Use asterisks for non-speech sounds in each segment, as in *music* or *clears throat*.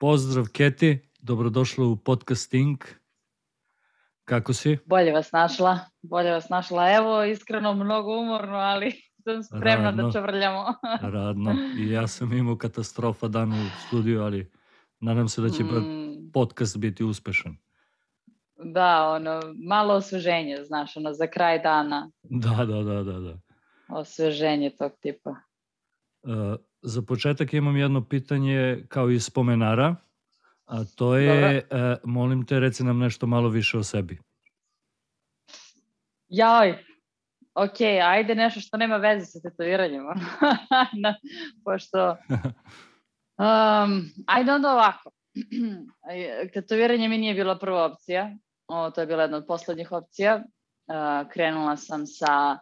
Pozdrav Keti, dobrodošla u podcasting. Kako si? Bolje vas našla, bolje vas našla. Evo, iskreno mnogo umorno, ali *laughs* sam spremna da Radno. da čavrljamo. *laughs* Radno. I ja sam imao katastrofa dan u studiju, ali nadam se da će mm. podcast biti uspešan. Da, ono, malo osveženje, znaš, ono, za kraj dana. Da, da, da, da. da. Osveženje tog tipa. Uh, za početak imam jedno pitanje kao iz spomenara, a to je, uh, molim te, reci nam nešto malo više o sebi. Jaj, ok, ajde nešto što nema veze sa tetoviranjem. *laughs* Pošto, *laughs* um, ajde onda ovako. *clears throat* Tetoviranje mi nije bila prva opcija. O, to je bila jedna od poslednjih opcija. Uh, krenula sam sa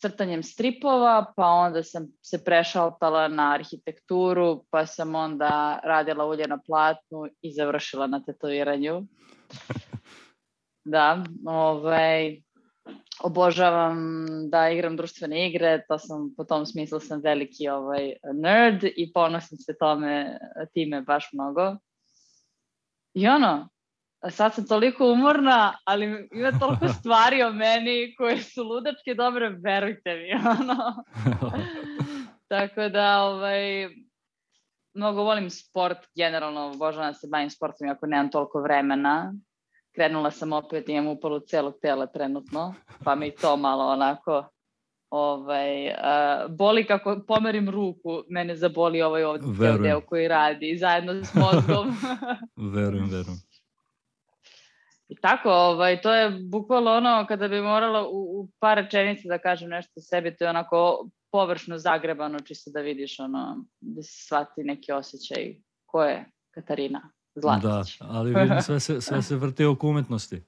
crtanjem stripova, pa onda sam se prešaltala na arhitekturu, pa sam onda radila ulje na platnu i završila na tetoviranju. *laughs* Da, ovaj, obožavam da igram društvene igre, to sam, po tom smislu sam veliki ovaj, nerd i ponosim se tome, time baš mnogo. I ono, sad sam toliko umorna, ali ima toliko *laughs* stvari o meni koje su ludačke dobre, verujte mi, *laughs* ono. Tako da, ovaj, mnogo volim sport, generalno obožavam da se bavim sportom, iako nemam toliko vremena. Krenula sam opet, imam upalu celog tela trenutno, pa mi to malo onako ovaj, uh, boli kako pomerim ruku, mene zaboli ovaj ovdje deo koji radi, zajedno s mozgom. *laughs* verujem, verujem. Tako, ovaj, to je bukvalno ono kada bi morala u, u par rečenica da kažem nešto o sebi, to je onako površno zagrebano, čisto da vidiš ono, da se shvati neki osjećaj ko je Katarina Zlatić. Da, ali vidim *laughs* sve se, sve se vrti oko umetnosti.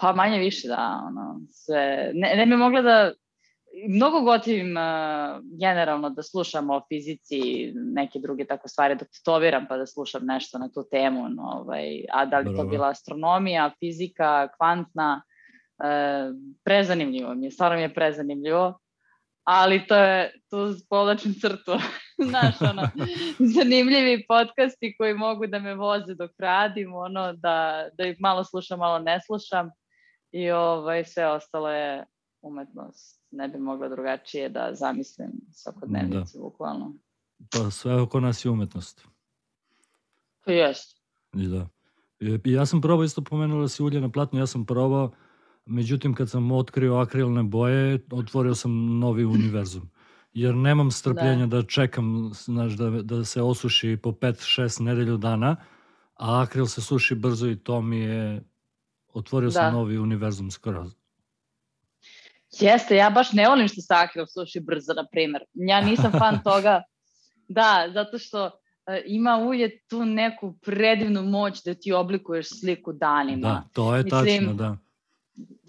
Pa manje više, da. Ono, sve, ne, ne bi mogla da mnogo gotivim uh, generalno da slušam o fizici, neke druge tako stvari, da tetoviram pa da slušam nešto na tu temu, no, ovaj, a da li Bravo. to bila astronomija, fizika, kvantna, uh, prezanimljivo mi je, stvarno mi je prezanimljivo, ali to je, tu povlačim crtu, *laughs* znaš, ono, *laughs* zanimljivi podcasti koji mogu da me voze dok radim, ono, da, da ih malo slušam, malo ne slušam i ovaj, sve ostalo je umetnost ne bi mogla drugačije da zamislim svakodnevnicu, da. bukvalno. Pa sve oko nas je umetnost. Pa jest. I da. I ja sam probao, isto pomenula si ulje na platnu, ja sam probao, međutim kad sam otkrio akrilne boje, otvorio sam novi univerzum. Jer nemam strpljenja da, da čekam, znaš, da, da se osuši po 5-6 nedelju dana, a akril se suši brzo i to mi je, otvorio da. sam novi univerzum skoro. Jeste, ja baš ne volim što se akril suši brzo, na primer. Ja nisam fan *laughs* toga, da, zato što uh, ima ulje tu neku predivnu moć da ti oblikuješ sliku danima. Da, to je Mislim, tačno, da.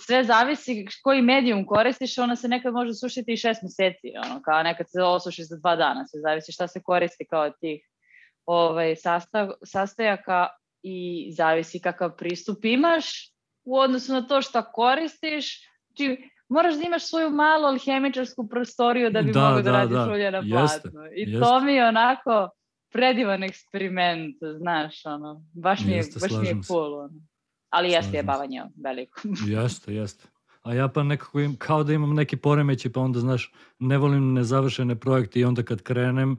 Sve zavisi koji medijum koristiš, ona se nekad može sušiti i šest meseci, ono, kao nekad se osuši za dva dana, sve zavisi šta se koristi kao tih ovaj, sastav, sastojaka i zavisi kakav pristup imaš u odnosu na to šta koristiš, či moraš da imaš svoju malu alhemičarsku prostoriju da bi da, mogao da, da radiš da. ulje na platnu. I jeste. to mi je onako predivan eksperiment, znaš, ono, baš mi je, jeste, baš mi je cool, ono. Ali jeste je bavanje veliko. *laughs* jeste, jeste. A ja pa nekako im, kao da imam neki poremeći, pa onda, znaš, ne volim nezavršene projekte i onda kad krenem,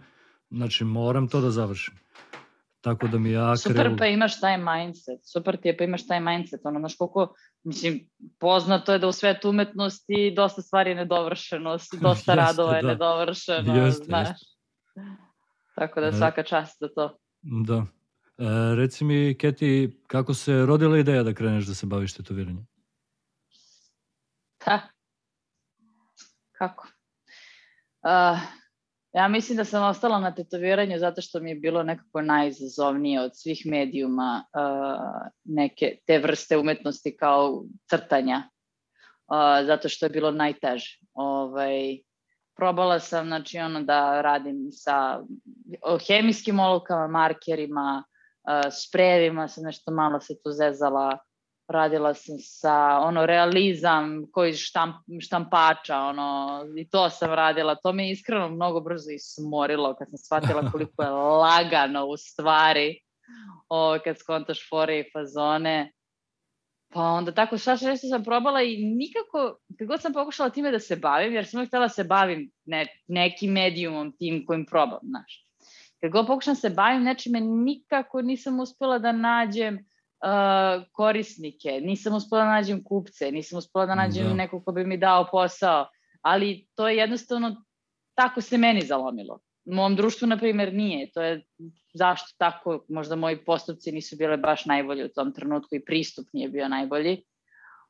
znači moram to da završim. Tako da mi je akril... Super pa imaš taj mindset, super ti je pa imaš taj mindset, ono, znaš koliko, mislim, poznato je da u svetu umetnosti dosta stvari je nedovršenost, dosta jeste, radova je da. nedovršeno, jeste, znaš. Jeste. Tako da e, svaka čast za to. Da. E, reci mi, Keti, kako se rodila ideja da kreneš da se baviš tetoviranjem? Ha. Kako? Uh, Ja mislim da sam ostala na tetoviranju zato što mi je bilo nekako najizazovnije od svih medijuma uh, neke te vrste umetnosti kao crtanja, uh, zato što je bilo najteže. Ovaj, probala sam znači, ono, da radim sa hemijskim olovkama, markerima, uh, sprejevima, sam nešto malo se tu zezala, radila sam sa ono realizam koji štamp, štampača ono i to sam radila to me iskreno mnogo brzo ismorilo kad sam shvatila *laughs* koliko je lagano u stvari o, kad skontaš fore i fazone pa onda tako šta što sam probala i nikako, kad god sam pokušala time da se bavim, jer sam uvijek htjela da se bavim ne, nekim medijumom tim kojim probam, znaš. Kad god pokušam da se bavim nečime, nikako nisam uspela da nađem uh, korisnike, nisam uspela da nađem kupce, nisam uspela da nađem da. nekog ko bi mi dao posao, ali to je jednostavno tako se meni zalomilo. U mom društvu, na primjer, nije. To je zašto tako, možda moji postupci nisu bile baš najbolji u tom trenutku i pristup nije bio najbolji.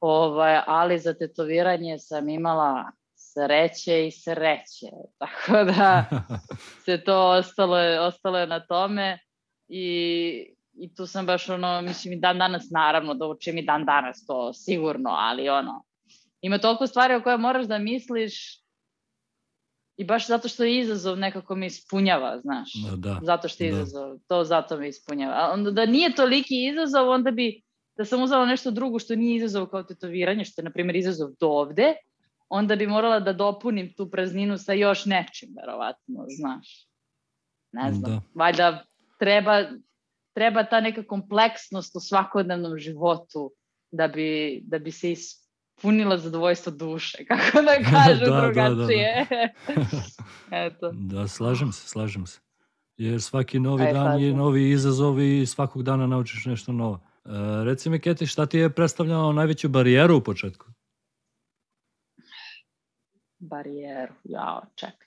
Ovaj, ali za tetoviranje sam imala sreće i sreće. *laughs* Tako da *laughs* se to ostalo, ostalo je na tome i i tu sam baš ono, mislim i dan danas naravno da učim i dan danas to sigurno, ali ono, ima toliko stvari o koje moraš da misliš i baš zato što je izazov nekako me ispunjava, znaš. Da, zato što je da. izazov, to zato me ispunjava. A onda da nije toliki izazov, onda bi, da sam uzela nešto drugo što nije izazov kao tetoviranje, što je, na primjer, izazov do ovde, onda bi morala da dopunim tu prazninu sa još nečim, verovatno, znaš. Ne znam, da. valjda treba treba ta neka kompleksnost u svakodnevnom životu da bi, da bi se ispunila zadovoljstvo duše, *laughs* kako da kažu da, drugačije. Da, da, da. *laughs* Eto. Da, slažem se, slažem se. Jer svaki novi Aj, dan slažem. je novi izazov i svakog dana naučiš nešto novo. E, reci mi, Keti, šta ti je predstavljalo najveću barijeru u početku? Barijeru, jao, čekaj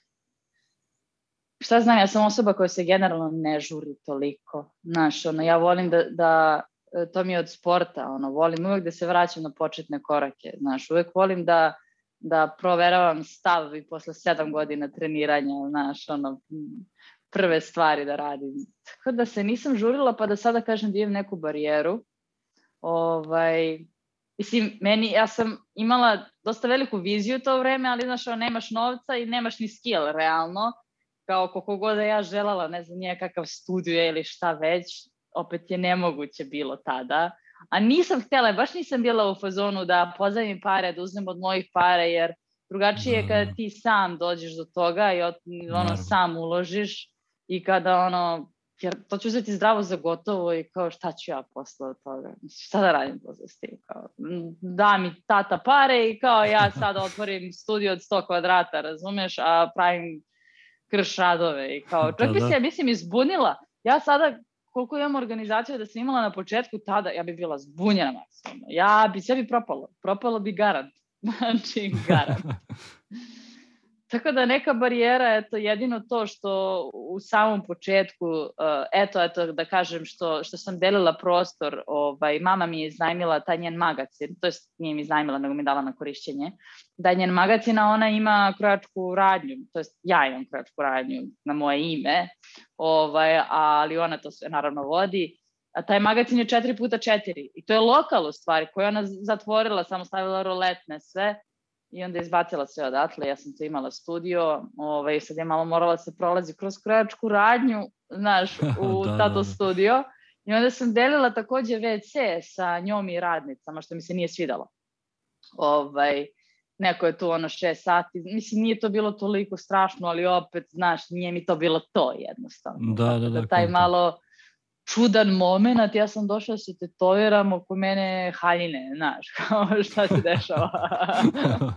šta znam, ja sam osoba koja se generalno ne žuri toliko. Znaš, ono, ja volim da, da to mi je od sporta, ono, volim uvek da se vraćam na početne korake, znaš, uvek volim da, da proveravam stav i posle sedam godina treniranja, znaš, ono, prve stvari da radim. Tako da se nisam žurila pa da sada kažem da imam neku barijeru. Ovaj, mislim, meni, ja sam imala dosta veliku viziju to vreme, ali znaš, ono, nemaš novca i nemaš ni skill, realno kao koliko god da ja želala, ne znam, kakav studio ili šta već, opet je nemoguće bilo tada. A nisam htjela, baš nisam bila u fazonu da pozajmim pare, da uzmem od mojih para, jer drugačije je kada ti sam dođeš do toga i od, ono sam uložiš i kada ono, jer to ću uzeti zdravo za gotovo i kao šta ću ja posle od toga, šta da radim posle s tim, kao, da mi tata pare i kao ja sad otvorim studio od 100 kvadrata, razumeš, a pravim kršadove i kao, čak bi da, se, ja mislim, izbunila. Ja sada, koliko imam organizaciju da sam imala na početku tada, ja bi bila zbunjena maksimalno. Ja bi sebi propalo. Propalo bi garant. *laughs* Znači, garant. *laughs* Tako da neka barijera je to jedino to što u samom početku, uh, eto, eto da kažem što, što sam delila prostor, ovaj, mama mi je iznajmila taj njen magazin, to jest nije mi iznajmila, nego mi dala na korišćenje, da njen magazina ona ima krojačku radnju, to jest ja imam krojačku radnju na moje ime, ovaj, ali ona to sve naravno vodi, a taj magazin je 4 puta 4 i to je lokal u stvari koju ona zatvorila, samo stavila roletne sve i onda izbacila sve odatle, ja sam to imala studio, ovaj, sad je malo morala da se prolazi kroz krojačku radnju, znaš, *laughs* u da, tato da, da. studio, i onda sam delila takođe WC sa njom i radnicama, što mi se nije svidalo. Ovaj, neko je tu ono šest sati, mislim nije to bilo toliko strašno, ali opet, znaš, nije mi to bilo to jednostavno. Da, da, da. da taj malo čudan moment, ja sam došla da se tetoviram oko mene haljine, znaš, *laughs* kao šta se dešava. *laughs*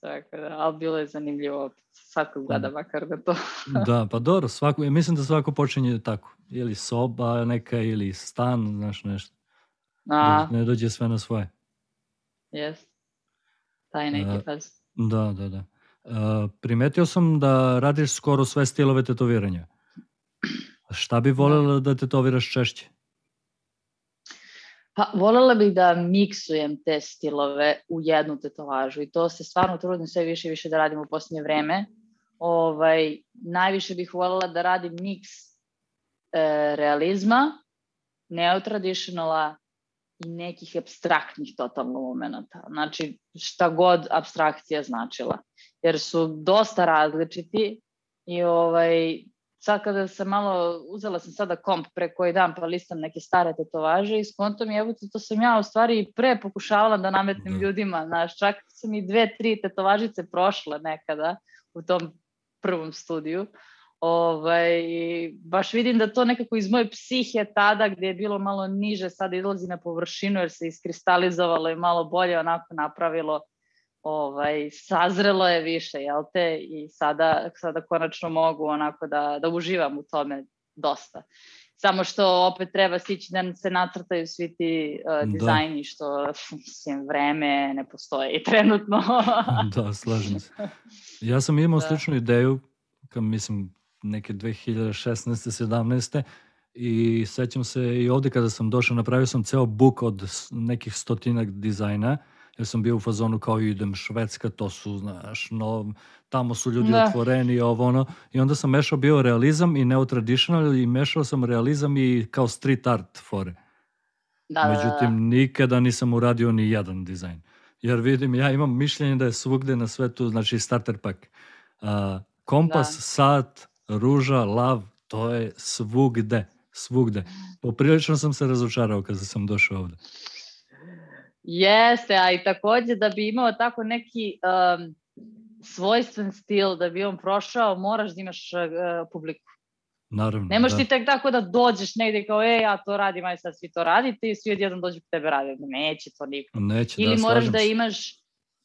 Tako da, ali bilo je zanimljivo, svako gleda makar da to. *laughs* da, pa dobro, svako, mislim da svako počinje tako, ili soba neka, ili stan, znaš nešto. A. Da ne dođe sve na svoje. Jes. Taj neki uh, faz. Da, da, da. Uh, primetio sam da radiš skoro sve stilove tetoviranja. Šta bi voljela da tetoviraš češće? Pa, voljela bih da miksujem te stilove u jednu tetovažu i to se stvarno trudim sve više i više da radim u posljednje vreme. Ovaj, najviše bih voljela da radim miks e, realizma, neotraditionala i nekih abstraktnih totalno momenta. Znači, šta god abstrakcija značila. Jer su dosta različiti i ovaj, sad kada sam malo, uzela sam sada komp pre koji dan pa listam neke stare tetovaže i skontom je, evo to sam ja u stvari pre pokušavala da nametnem da. ljudima, znaš, čak sam i dve, tri tetovažice prošle nekada u tom prvom studiju. Ovaj, baš vidim da to nekako iz moje psihe tada gde je bilo malo niže sada izlazi na površinu jer se iskristalizovalo i malo bolje onako napravilo ovaj, sazrelo je više, jel te, i sada, sada konačno mogu onako da, da uživam u tome dosta. Samo što opet treba stići da se nacrtaju svi ti uh, dizajni, da. što mislim, vreme ne postoji *laughs* trenutno. da, slažem se. *laughs* Ja sam imao da. sličnu ideju, kao mislim, neke 2016. 17. I sećam se i ovde kada sam došao, napravio sam ceo book od nekih stotinak dizajna, jer sam bio u fazonu kao idem Švedska, to su, znaš, no, tamo su ljudi da. otvoreni, ovo ono. I onda sam mešao bio realizam i neotraditional i mešao sam realizam i kao street art fore. Da, da, Međutim, da, da. nikada nisam uradio ni jedan dizajn. Jer vidim, ja imam mišljenje da je svugde na svetu, znači starter pack. Uh, kompas, da. sat, ruža, lav, to je svugde, svugde. Poprilično sam se razočarao kada sam došao ovde. Jeste, a i takođe da bi imao tako neki um, svojstven stil, da bi on prošao, moraš da imaš uh, publiku. Naravno. Ne možeš da. ti tek tako da dođeš negde kao, e, ja to radim, aj sad svi to radite i svi odjednom dođu kod tebe raditi. Neće to niko. Neće, Ili da, moraš da imaš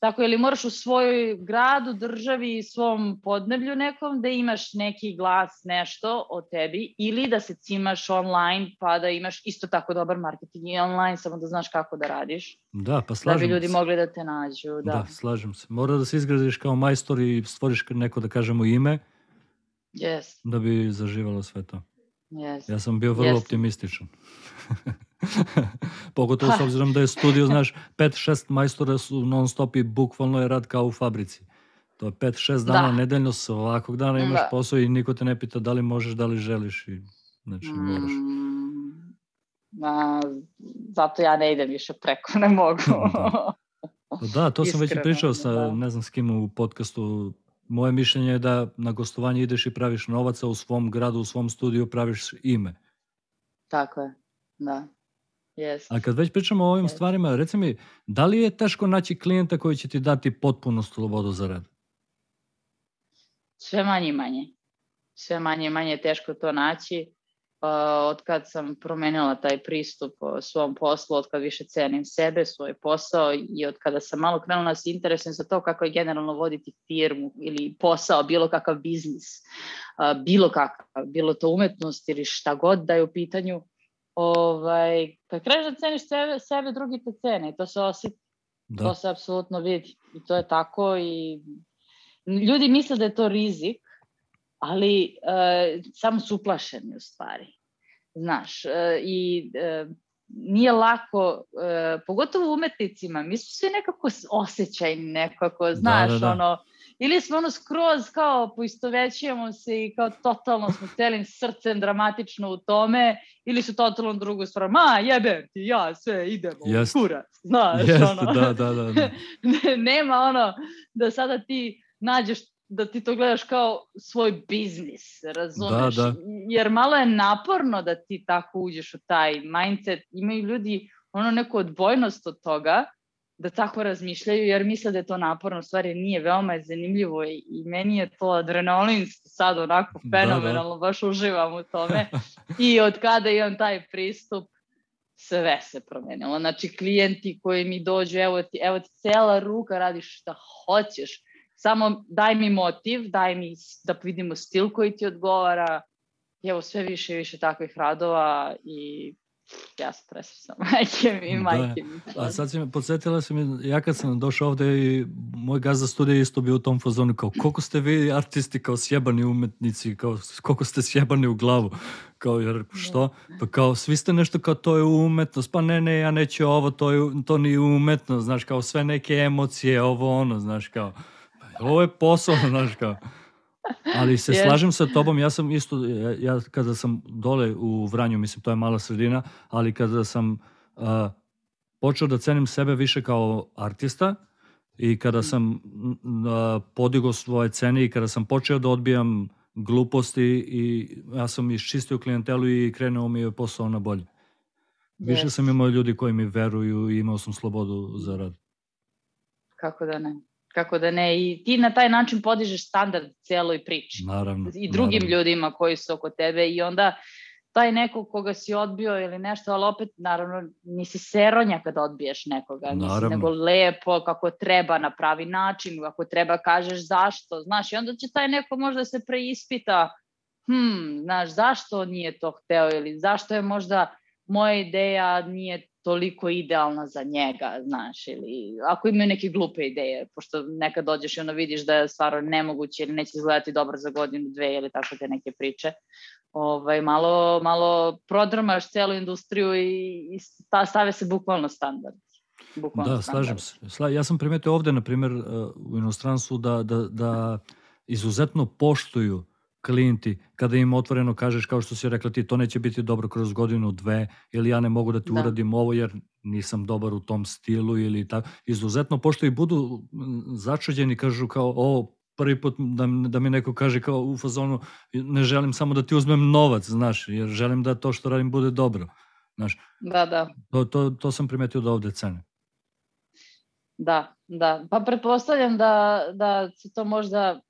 Tako, ili moraš u svojoj gradu, državi i svom podneblju nekom da imaš neki glas, nešto o tebi, ili da se cimaš online pa da imaš isto tako dobar marketing i online, samo da znaš kako da radiš. Da, pa slažem se. Da bi ljudi se. mogli da te nađu. Da. da, slažem se. Mora da se izgradiš kao majstor i stvoriš neko, da kažemo, ime, yes. da bi zaživalo sve to. Yes. Ja sam bio vrlo yes. optimističan. *laughs* Pogotovo s obzirom da je studio, znaš, 5-6 majstora su non stop i bukvalno je rad kao u fabrici. To je 5-6 dana da. nedeljno, svakog dana imaš da. posao i niko te ne pita da li možeš, da li želiš i znači mm. moraš. Ma, zato ja ne idem više preko, ne mogu. *laughs* da. da, to sam Iskreno, već pričao sa, da. ne znam s kim u podcastu, moje mišljenje je da na gostovanje ideš i praviš novaca u svom gradu, u svom studiju, praviš ime. Tako je, da. Yes. A kad već pričamo o ovim yes. stvarima, reci mi, da li je teško naći klijenta koji će ti dati potpuno slobodu za rad? Sve manje i manje. Sve manje i manje je teško to naći. Uh, od kad sam promenila taj pristup svom poslu, od kad više cenim sebe, svoj posao i od kada sam malo krenula da se interesujem za to kako je generalno voditi firmu ili posao, bilo kakav biznis, bilo kakav, bilo to umetnost ili šta god da je u pitanju, ovaj, kad kreneš da ceniš sebe, sebe drugi te cene i to se osjeti. Da. To se apsolutno vidi. I to je tako i ljudi misle da je to rizik, ali uh, samo su uplašeni u stvari. Znaš, uh, i uh, nije lako, uh, pogotovo umetnicima, mi su svi nekako osjećajni nekako, da, znaš, da, da, da. ono, ili smo ono skroz kao poistovećujemo se i kao totalno smo celim srcem dramatično u tome, ili su totalno drugu stvar, ma jebem ti, ja sve idemo, Jest. kurac, znaš, Jest, ono. da, da, da, da. *laughs* Nema ono da sada ti nađeš da ti to gledaš kao svoj biznis, razumeš? Da, da. Jer malo je naporno da ti tako uđeš u taj mindset. Imaju ljudi ono neku odbojnost od toga, da tako razmišljaju jer misle da je to naporno, u stvari nije, veoma je zanimljivo i, i meni je to adrenalin sad onako fenomenalno, da, da. baš uživam u tome i od kada imam taj pristup sve se promenilo. Znači klijenti koji mi dođu, evo ti, evo ti cela ruka, radiš šta hoćeš, samo daj mi motiv, daj mi da vidimo stil koji ti odgovara, evo sve više i više takvih radova i ja sam presrećna, *laughs* majke mi, da. majke mi. A sad si me, podsjetila si mi, ja kad sam došao ovde i moj gazda studija isto bio u tom fazonu, kao koliko ste vi artisti kao sjebani umetnici, kao koliko ste sjebani u glavu, kao jer što? Da. Pa kao svi ste nešto kao to je umetnost, pa ne, ne, ja neću ovo, to, je, to nije umetnost, znaš, kao sve neke emocije, ovo ono, znaš, kao, ovo je posao, znaš, kao. Ali se yes. slažem sa tobom, ja sam isto, ja, ja kada sam dole u Vranju, mislim to je mala sredina, ali kada sam uh, počeo da cenim sebe više kao artista i kada sam uh, podigao svoje cene i kada sam počeo da odbijam gluposti i ja sam iščistio klijentelu i krenuo mi je posao na bolje. Više sam imao ljudi koji mi veruju i imao sam slobodu za rad. Kako da ne? Kako da ne? I ti na taj način podižeš standard cijeloj priči. Naravno. I drugim naravno. ljudima koji su oko tebe i onda taj neko koga si odbio ili nešto, ali opet naravno nisi seronja kada odbiješ nekoga, nisi Naravno. nego lepo, kako treba, na pravi način, kako treba kažeš zašto, znaš, i onda će taj neko možda se preispita, hm, znaš, zašto nije to hteo ili zašto je možda moja ideja nije toliko idealna za njega, znaš, ili ako imaju neke glupe ideje, pošto nekad dođeš i onda vidiš da je stvarno nemoguće ili neće izgledati dobro za godinu, dve ili tako te neke priče, ovaj, malo, malo prodrmaš celu industriju i, i sta, stave se bukvalno standard. Bukvalno Da, slažem se. Sla, ja sam primetio ovde, na primjer, uh, u inostranstvu da, da, da izuzetno poštuju klijenti kada im otvoreno kažeš kao što si rekla ti to neće biti dobro kroz godinu dve ili ja ne mogu da ti Da. uradim ovo jer nisam dobar u tom stilu ili tako. Izuzetno poštuju i budu začuđeni kažu kao o prvi put da, da mi neko kaže kao u fazonu ne želim samo da ti uzmem novac, znaš, jer želim da to što radim bude dobro. Znaš, Da, da. to, to, to sam primetio da ovde cene. Da, da. Pa pretpostavljam da, da se to možda,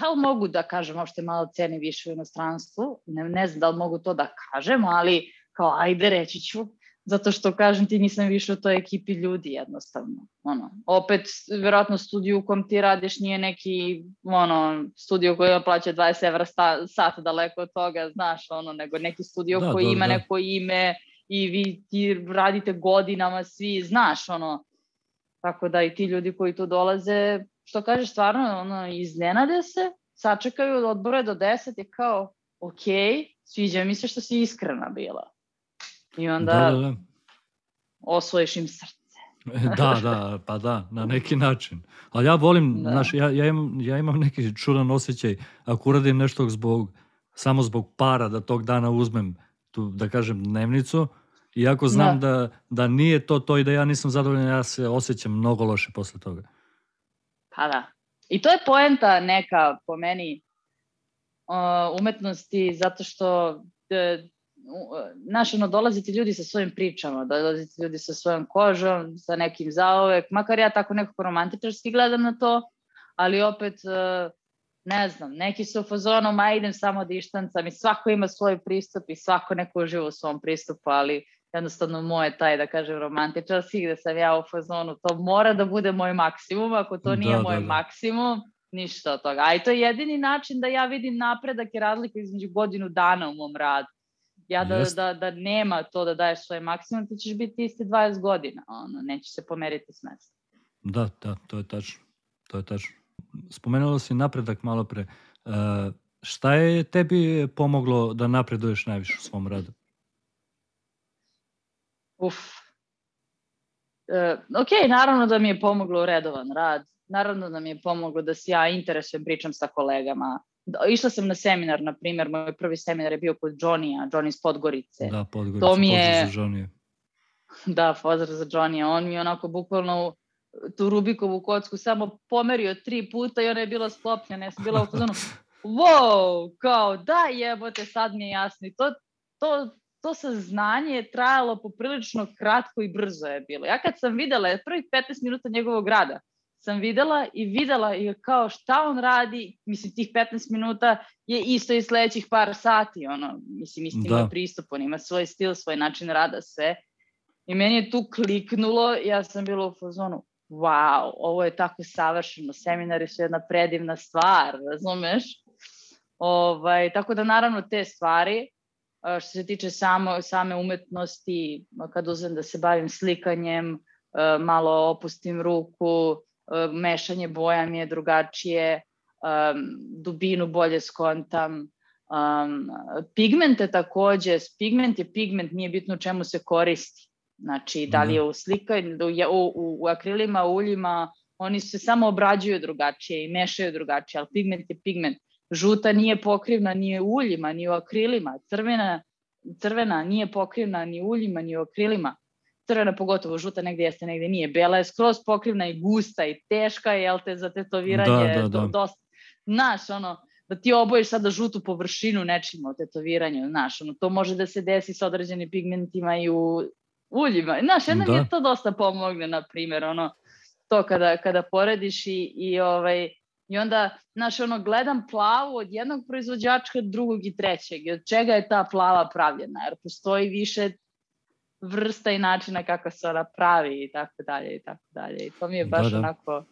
da li mogu da kažem, uopšte malo ceni više u inostranstvu, ne, ne znam da li mogu to da kažem, ali kao ajde reći ću, zato što kažem ti nisam više u toj ekipi ljudi jednostavno. Ono, opet, verovatno studiju u kom ti radiš nije neki ono, studio koji plaća 20 evra sta, sat daleko od toga, znaš, ono, nego neki studio Da, koji da, ima da. neko ime i vi ti radite godinama svi, znaš, ono, Tako da i ti ljudi koji tu dolaze, što kažeš stvarno, ono, iznenade se, sačekaju od odbora do 10 i kao, ok, sviđa mi se što si iskrena bila. I onda Da, da, da. osvojiš im srce. *laughs* Da, da, pa da, na neki način. Ali ja volim, Da. znaš, ja, ja, imam, ja imam neki čudan osjećaj ako uradim nešto zbog, samo zbog para da tog dana uzmem tu, da kažem, dnevnicu, iako znam da. da, nije to to i da ja nisam zadovoljan, ja se osjećam mnogo loše posle toga. Pa da. I to je poenta neka po meni umetnosti zato što e, znaš, ono, dolaze ti ljudi sa svojim pričama, dolaze ti ljudi sa svojom kožom, sa nekim zaovek, makar ja tako nekako romantičarski gledam na to, ali opet, e, ne znam, neki su u fazonu, ma idem samo da ištancam i svako ima svoj pristup i svako neko uživa u svom pristupu, ali jednostavno moje taj, da kažem, romantičarski, gde sam ja u fazonu, to mora da bude moj maksimum, ako to nije Da, moj da, da. maksimum, ništa od toga. A i to je jedini način da ja vidim napredak i razliku između godinu dana u mom radu. Ja da, da, da nema to da daješ svoj maksimum, ti ćeš biti isti 20 godina, ono, neće se pomeriti s mesta. Da, da, to je tačno. To je tačno. Spomenula si napredak malo pre. Uh, šta je tebi pomoglo da napreduješ najviše u svom radu? Uf. E, ok, naravno da mi je pomoglo redovan rad, naravno da mi je pomoglo da se ja interesujem, pričam sa kolegama. Da, išla sam na seminar, na primjer, moj prvi seminar je bio kod Johnny-a, Johnny iz Podgorice. Da, Podgorica, To mi je- pozdrav za Johnny. Da, pozdrav za Johnny. On mi je onako bukvalno tu Rubikovu kocku samo pomerio tri puta i ona je bila sklopljena. Ja sam bila u fazonu, *laughs* wow, kao da jebote, sad mi je jasno. I to, to, to saznanje je trajalo poprilično kratko i brzo je bilo. Ja kad sam videla, prvih 15 minuta njegovog rada, sam videla i videla i kao šta on radi, mislim tih 15 minuta je isto i sledećih par sati, ono, mislim isti Da. ima pristup, on ima svoj stil, svoj način rada, sve. I meni je tu kliknulo, ja sam bila u fazonu, wow, ovo je tako savršeno, seminari su jedna predivna stvar, razumeš? Ovaj, tako da naravno te stvari, što se tiče samo, same umetnosti, kad uzem da se bavim slikanjem, malo opustim ruku, mešanje boja mi je drugačije, dubinu bolje skontam, Um, pigmente takođe, pigment je pigment, nije bitno u čemu se koristi. Znači, da li je u slikanju, u, u, u akrilima, uljima, oni se samo obrađuju drugačije i mešaju drugačije, ali pigment je pigment. Žuta nije pokrivna ni u uljima, ni u akrilima. Crvena, crvena nije pokrivna ni u uljima, ni u akrilima. Crvena pogotovo, žuta negde jeste, negde nije. Bela je skroz pokrivna i gusta i teška, jel te, za tetoviranje. Da, da, da. Do, dosta, znaš, ono, da ti obojiš sada žutu površinu nečim o tetoviranju, znaš, ono, to može da se desi sa određenim pigmentima i u uljima. Znaš, jedno da. mi je to dosta pomogne, na primjer, ono, to kada, kada porediš i, i ovaj, I onda, znaš, ono, gledam plavu od jednog proizvođača, drugog i trećeg. Od čega je ta plava pravljena? Jer postoji više vrsta i načina kako se ona pravi i tako dalje i tako dalje. I to mi je baš da, da. onako,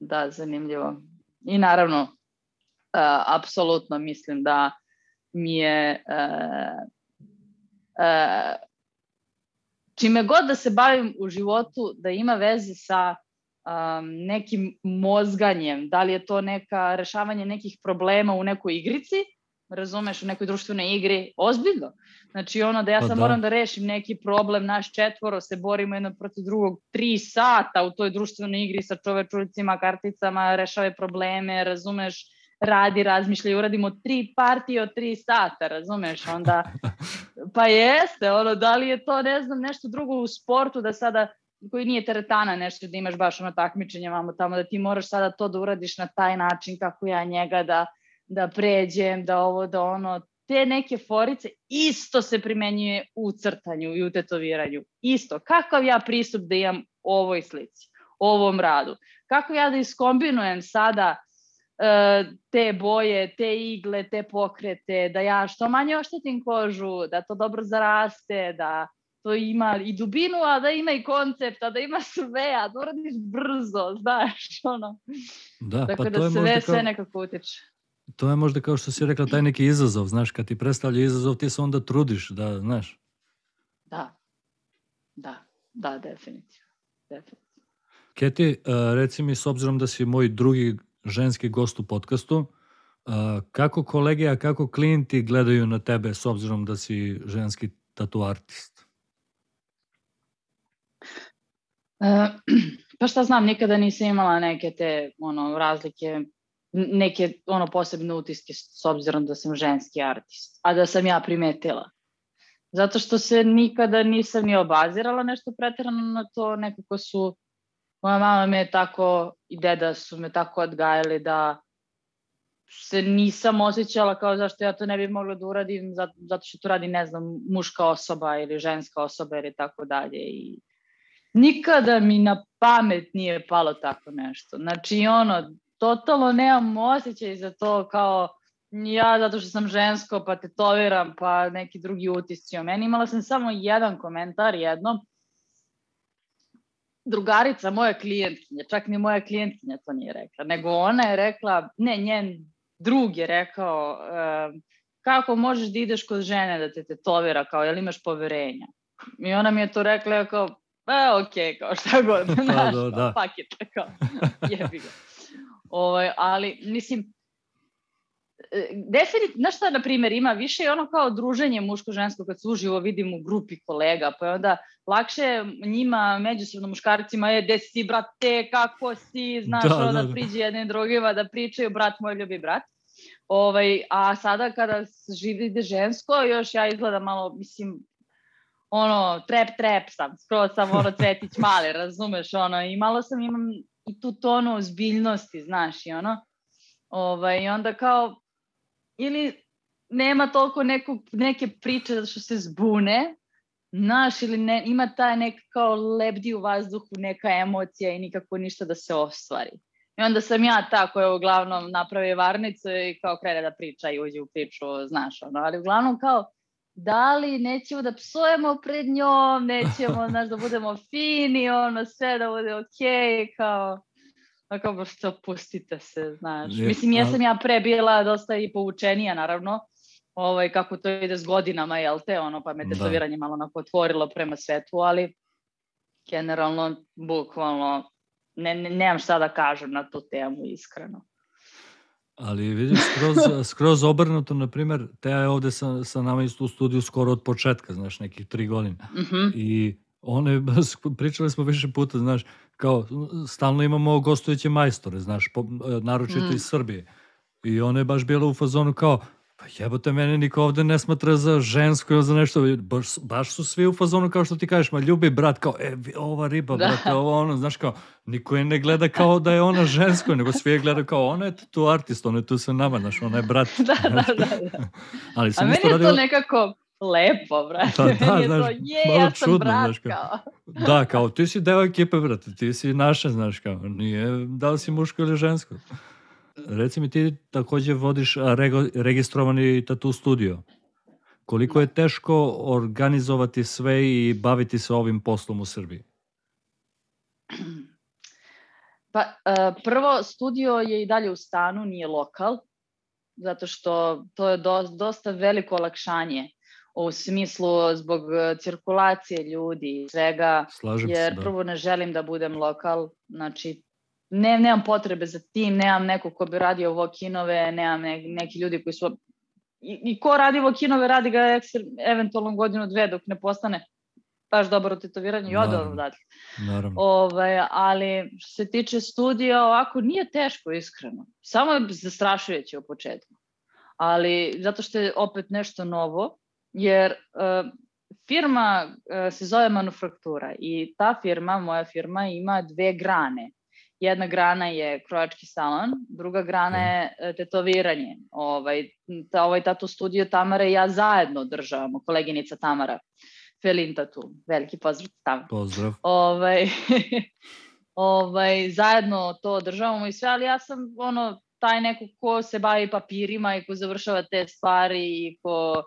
da, zanimljivo. I naravno, uh, apsolutno mislim da mi je uh, uh, čime god da se bavim u životu da ima veze sa um, nekim mozganjem, da li je to neka rešavanje nekih problema u nekoj igrici, razumeš, u nekoj društvenoj igri, ozbiljno. Znači ono da ja pa sad da. moram da rešim neki problem, naš četvoro se borimo jedno protiv drugog tri sata u toj društvenoj igri sa čovečulicima, karticama, rešave probleme, razumeš, radi, razmišlja i uradimo tri partije od tri sata, razumeš, onda, *laughs* pa jeste, ono, da li je to, ne znam, nešto drugo u sportu da sada koji nije teretana nešto da imaš baš ono takmičenje vamo tamo, da ti moraš sada to da uradiš na taj način kako ja njega da, da pređem, da ovo, da ono, te neke forice isto se primenjuje u crtanju i u tetoviranju. Isto. Kakav ja pristup da imam ovoj slici, ovom radu? Kako ja da iskombinujem sada uh, te boje, te igle, te pokrete, da ja što manje oštetim kožu, da to dobro zaraste, da to ima i dubinu, a da ima i koncept, a da ima sve, a da uradiš brzo, znaš, ono. Da, Tako pa da to je sve, možda sve kao, nekako utiče. to je možda kao što si rekla, taj neki izazov, znaš, kad ti predstavlja izazov, ti se onda trudiš, da, znaš. Da, da, da, definitivno. definitivno. Keti, uh, reci mi, s obzirom da si moj drugi ženski gost u podcastu, uh, kako kolege, a kako klijenti gledaju na tebe s obzirom da si ženski tatu artist? *clears throat* pa šta znam, nikada nisam imala neke te ono, razlike, neke ono posebne utiske s obzirom da sam ženski artist, a da sam ja primetila. Zato što se nikada nisam ni obazirala nešto pretirano na to, nekako su, moja mama me tako i deda su me tako odgajali da se nisam osjećala kao zašto ja to ne bih mogla da uradim, zato što to radi, ne znam, muška osoba ili ženska osoba ili tako dalje. I nikada mi na pamet nije palo tako nešto. Znači, ono, totalno nemam osjećaj za to kao ja zato što sam žensko pa tetoviram pa neki drugi utisci o meni. Imala sam samo jedan komentar jednom. Drugarica, moja klijentkinja, čak ni moja klijentkinja to nije rekla, nego ona je rekla, ne, njen drug je rekao, uh, kako možeš da ideš kod žene da te tetovira, kao, jel imaš poverenja? I ona mi je to rekla, kao, pa ok, kao šta god, *laughs* pa, znaš, da, da. fuck it, kao, *laughs* jebi ga. Ovaj, ali, mislim, e, definitivno, znaš šta, na primjer, ima više ono kao druženje muško-žensko kad se uživo vidim u grupi kolega, pa je onda lakše njima, međusobno muškarcima, je, gde si, brate, kako si, znaš, da, onda da, da. priđe jednim drugima da pričaju, brat moj ljubi brat. Ovaj, a sada kada živi žensko, još ja izgledam malo, mislim, ono, trep, trep sam, skroz sam ono cvetić mali, razumeš, ono, i malo sam imam i tu tonu ozbiljnosti, znaš, i ono, ovaj, i onda kao, ili nema toliko nekog, neke priče zato što se zbune, znaš, ili ne, ima taj nek kao lebdi u vazduhu, neka emocija i nikako ništa da se ostvari. I onda sam ja ta koja uglavnom napravi varnicu i kao krene da priča i uđe u priču, znaš, ono, ali uglavnom kao, da li nećemo da psujemo pred njom, nećemo, znaš, da budemo fini, ono, sve da bude okej, okay, kao, kao, baš to pustite se, znaš. Je, Mislim, jesam ja pre bila dosta i poučenija, naravno, ovaj, kako to ide s godinama, jel te, ono, pa me da. tetoviranje da. malo onako otvorilo prema svetu, ali generalno, bukvalno, ne, ne, nemam šta da kažem na tu temu, iskreno. Ali vidiš, skroz, *laughs* skroz obrnuto, na primjer, Teja je ovde sa, sa nama isto u studiju skoro od početka, znaš, nekih tri godine. Mm -hmm. I one, *laughs* pričali smo više puta, znaš, kao, stalno imamo gostujuće majstore, znaš, po, naročito mm. iz Srbije. I ona je baš bila u fazonu kao, Pa jebote, mene niko ovde ne smatra za žensko ili za nešto. Baš, baš su svi u fazonu kao što ti kažeš, ma ljubi brat, kao, e, ova riba, da. brate, ovo ono, znaš kao, niko je ne gleda kao da je ona žensko, nego svi je gleda kao, ona je tu artist, ona je tu sa nama, znaš, ona je brat. *laughs* da, da, da, da. *laughs* Ali sam A meni je radio... to nekako lepo, brate. Pa, da, meni je znaš, to, je, ja sam čudno, brat, znaš, kao. kao. da, kao, ti si deo ekipe, brate, ti si naša, znaš, kao, nije da li si muško ili žensko. Reci mi ti takođe vodiš rego, registrovani tatu studio. Koliko je teško organizovati sve i baviti se ovim poslom u Srbiji? *clears throat* Pa, e, prvo, studio je i dalje u stanu, nije lokal, zato što to je do, dosta veliko olakšanje u smislu zbog cirkulacije ljudi i svega, Slažem jer se, da. prvo ne želim da budem lokal, znači ne, nemam potrebe za tim, nemam neko ko bi radio vokinove, nemam ne, neki ljudi koji su... I, i ko radi vokinove, radi ga ekster, eventualno godinu, dve, dok ne postane baš dobro tetoviranje i ode odatle. Naravno. Ovaj, ali što se tiče studija, ovako nije teško, iskreno. Samo je zastrašujuće u početku. Ali zato što je opet nešto novo, jer uh, firma uh, se zove Manufaktura i ta firma, moja firma, ima dve grane jedna grana je krojački salon, druga grana da. je e, tetoviranje. Ovaj, ta, ovaj tatu studio Tamara i ja zajedno održavamo, koleginica Tamara Felin Tatu. Veliki pozdrav Tamara. Pozdrav. Ovaj, *laughs* ovaj, zajedno to održavamo i sve, ali ja sam ono, taj neko ko se bavi papirima i ko završava te stvari i ko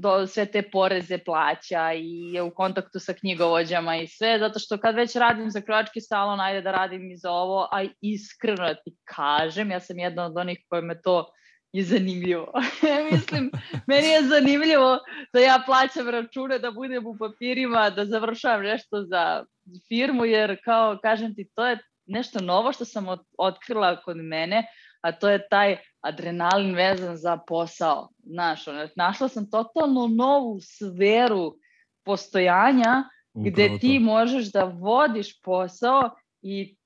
do, sve te poreze plaća i je u kontaktu sa knjigovođama i sve, zato što kad već radim za krojački salon, ajde da radim i za ovo, a iskreno da ti kažem, ja sam jedna od onih me to je zanimljivo. *laughs* Mislim, meni je zanimljivo da ja plaćam račune, da budem u papirima, da završavam nešto za firmu, jer kao, kažem ti, to je nešto novo što sam otkrila kod mene, a to je taj adrenalin vezan za posao. Znaš, našla sam totalno novu sferu postojanja Upravo gde ti to. možeš da vodiš posao i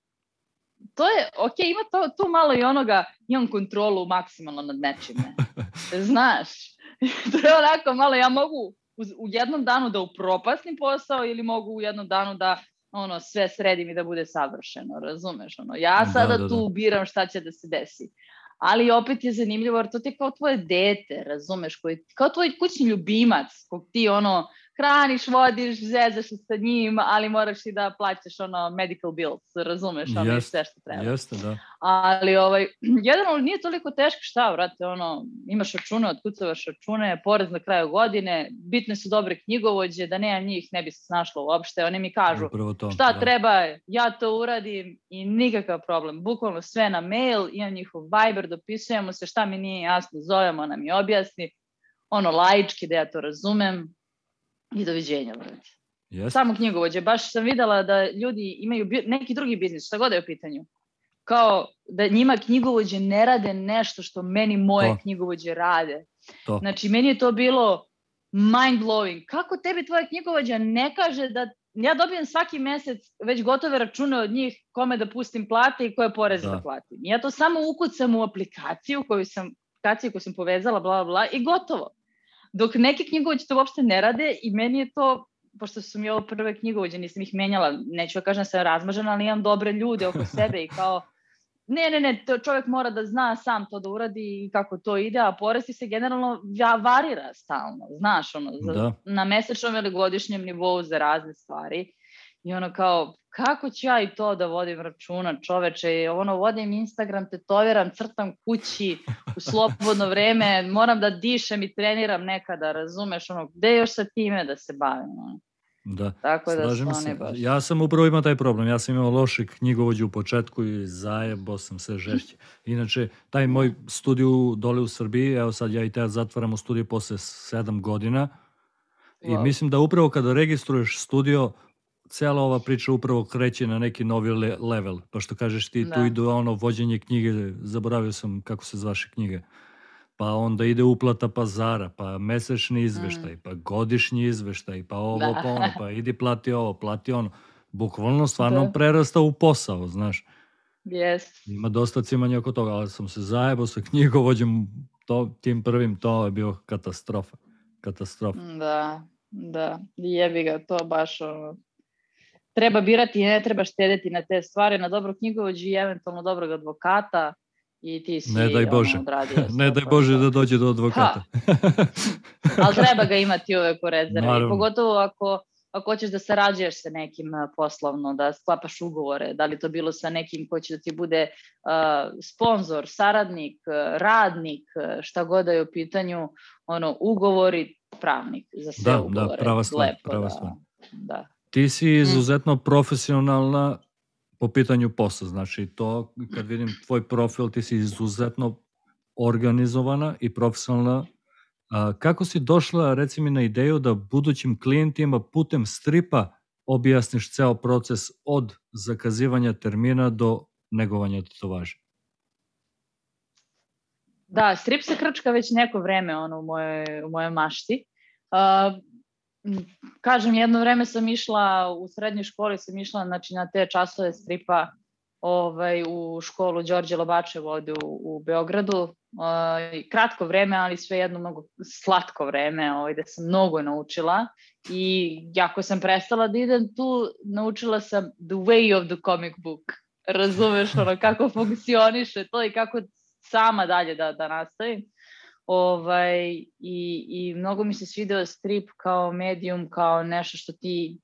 to je, ok, ima to, tu malo i onoga, imam kontrolu maksimalno nad nečime. *laughs* Znaš, *laughs* to je onako malo, ja mogu u, u jednom danu da upropasnim posao ili mogu u jednom danu da ono, sve sredim i da bude savršeno, razumeš? Ono, ja da, sada da, da, da. tu biram šta će da se desi ali opet je zanimljivo jer to ti je kao tvoje dete, razumeš, koji, kao tvoj kućni ljubimac, kog ti ono, hraniš, vodiš, zezaš se sa njim, ali moraš i da plaćaš ono medical bills, razumeš, ono jest, sve što treba. Jeste, da. Ali ovaj, *clears throat* jedan nije toliko teško, šta, vrate, ono, imaš račune, otkucavaš račune, porez na kraju godine, bitne su dobre knjigovođe, da nema njih ne bi se snašlo uopšte, oni mi kažu to, šta da. treba, ja to uradim i nikakav problem, bukvalno sve na mail, imam njihov Viber, dopisujemo se, šta mi nije jasno, zovemo, ona mi objasni, ono laički da ja to razumem, i doviđenja, brate. Yes. Samo knjigovođe. Baš sam videla da ljudi imaju neki drugi biznis, šta god je u pitanju. Kao da njima knjigovođe ne rade nešto što meni moje to. knjigovođe rade. To. Znači, meni je to bilo mind blowing. Kako tebi tvoja knjigovođa ne kaže da ja dobijem svaki mesec već gotove račune od njih kome da pustim plate i koje poreze da. da platim. Ja to samo ukucam u aplikaciju koju sam, aplikaciju koju sam povezala, bla, bla, bla, i gotovo. Dok neke knjigovođe to uopšte ne rade i meni je to pošto su mi ovo prve knjigovođe, nisam ih menjala, neću da kažem da sam razmažena, ali imam dobre ljude oko *laughs* sebe i kao, ne, ne, ne, to čovjek mora da zna sam to da uradi i kako to ide, a poresti se generalno varira stalno, znaš, ono, za, da. na mesečnom ili godišnjem nivou za razne stvari. I ono kao, kako ću ja i to da vodim računa čoveče, ono vodim Instagram, tetoviram, crtam kući u slobodno vreme, moram da dišem i treniram nekada, razumeš, ono, gde još sa time da se bavim, ono. Da, Tako da slažem se. Baš... Ja sam upravo imao taj problem. Ja sam imao loše knjigovođe u početku i zajebo sam se žešće. Inače, taj moj studiju dole u Srbiji, evo sad ja i te zatvaram u studiju posle sedam godina i wow. mislim da upravo kada registruješ studio, cela ova priča upravo kreće na neki novi le level. Pa što kažeš ti, da. tu idu ono vođenje knjige, zaboravio sam kako se zvaše knjige. Pa onda ide uplata pazara, pa mesečni izveštaj, mm. pa godišnji izveštaj, pa ovo, da. pa ono, pa idi plati ovo, plati ono. Bukvalno stvarno da. prerasta u posao, znaš. Yes. Ima dosta cimanja oko toga, ali sam se zajebao sa knjigovođem to, tim prvim to je bio katastrofa. Katastrofa. Da, da. Jebi ga, to baš ono, treba birati i ne treba štedeti na te stvari, na dobro knjigovođi i eventualno dobrog advokata i ti si ne daj Bože. Ono, *laughs* ne daj Bože da dođe do advokata. Ali treba ga imati uvek u rezervi. Pogotovo ako ako hoćeš da sarađuješ sa nekim poslovno, da sklapaš ugovore, da li to bilo sa nekim ko će da ti bude uh, sponsor, saradnik, radnik, šta god da je u pitanju, ono, ugovori, pravnik za sve da, ugovore. Da, prava stvar, Lepo, prava da, stvar. Da. Ti si mm. izuzetno mm. profesionalna po pitanju posla, znači to kad vidim tvoj profil, ti si izuzetno organizovana i profesionalna A, kako si došla, reci mi, na ideju da budućim klijentima putem stripa objasniš ceo proces od zakazivanja termina do negovanja tetovaža? Da, strip se krčka već neko vreme ono, u, moje, u moje mašti. Uh, kažem, jedno vreme sam išla, u srednjoj školi sam išla znači, na te časove stripa ovaj, u školu Đorđe Lobačevo ovde u, u Beogradu. Uh, kratko vreme, ali sve jedno mnogo slatko vreme, ovaj, da sam mnogo naučila i jako sam prestala da idem tu, naučila sam the way of the comic book. Razumeš ono kako *laughs* funkcioniše to i kako sama dalje da, da nastavim. Ovaj, i, I mnogo mi se svideo strip kao medium, kao nešto što ti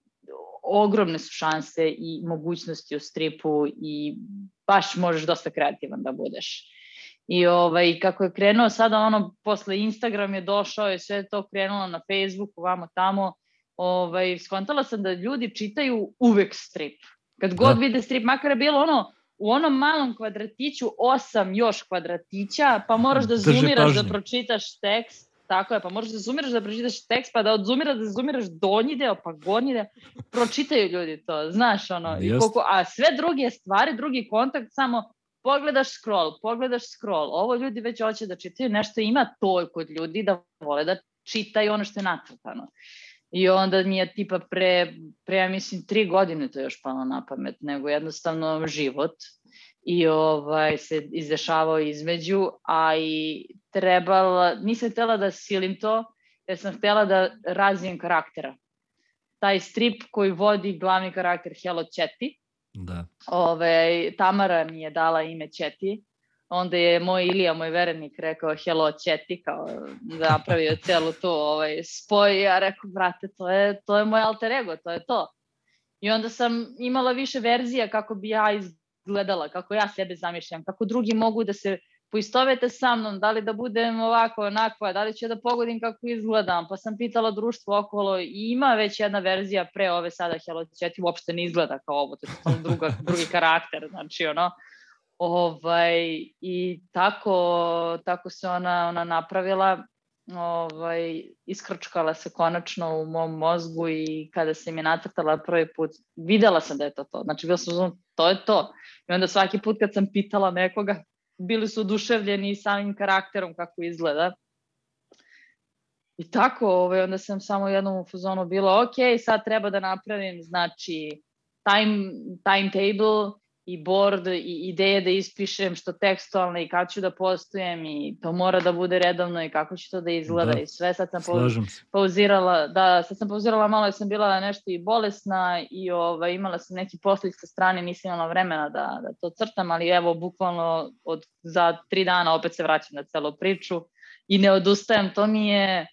ogromne su šanse i mogućnosti u stripu i baš možeš dosta kreativan da budeš. I ovaj, kako je krenuo sada ono, posle Instagram je došao i sve to krenulo na Facebooku, vamo tamo, ovaj, skontala sam da ljudi čitaju uvek strip. Kad god da. vide strip, makar je bilo ono, u onom malom kvadratiću osam još kvadratića, pa moraš da zoomiraš da pročitaš tekst, Tako je, pa možeš da zoomiraš da pročitaš tekst, pa da od zoomiraš da zoomiraš donji deo, pa gornji deo. Pročitaju ljudi to, znaš ono. I koliko, a sve druge stvari, drugi kontakt, samo pogledaš scroll, pogledaš scroll. Ovo ljudi već hoće da čitaju, nešto ima to kod ljudi da vole da čitaju ono što je nacrtano. I onda mi je tipa pre, pre ja mislim, tri godine to još palo na pamet, nego jednostavno život i ovaj, se izdešavao između, a i trebala, nisam htela da silim to, jer sam htela da razvijem karaktera. Taj strip koji vodi glavni karakter Hello Četi, da. Ove, ovaj, Tamara mi je dala ime Četi, onda je moj Ilija, moj verenik, rekao Hello Četi, kao napravio celu tu ovaj, spoj, ja rekao, brate, to je, to je moj alter ego, to je to. I onda sam imala više verzija kako bi ja izgledala, kako ja sebe zamišljam, kako drugi mogu da se poistovete sa mnom, da li da budem ovako, onako, da li ću da pogodim kako izgledam, pa sam pitala društvo okolo i ima već jedna verzija pre ove sada Hello Chat uopšte ne izgleda kao ovo, to je druga, drugi karakter, znači ono, ovaj, i tako, tako se ona, ona napravila, ovaj, iskrčkala se konačno u mom mozgu i kada se mi nacrtala prvi put, videla sam da je to to. Znači, bila sam to je to. I onda svaki put kad sam pitala nekoga, bili su oduševljeni samim karakterom kako izgleda. I tako, ovaj, onda sam samo jednom u fuzonu bila, ok, sad treba da napravim, znači, time, timetable i board i ideje da ispišem što tekstualno i kad ću da postujem i to mora da bude redovno i kako će to da izgleda da, i sve. Sad sam pauzirala, da, sad sam pauzirala malo jer sam bila nešto i bolesna i ovaj, imala sam neki poslić sa strane, nisam imala vremena da, da to crtam, ali evo, bukvalno od, za tri dana opet se vraćam na celu priču i ne odustajem. To mi je,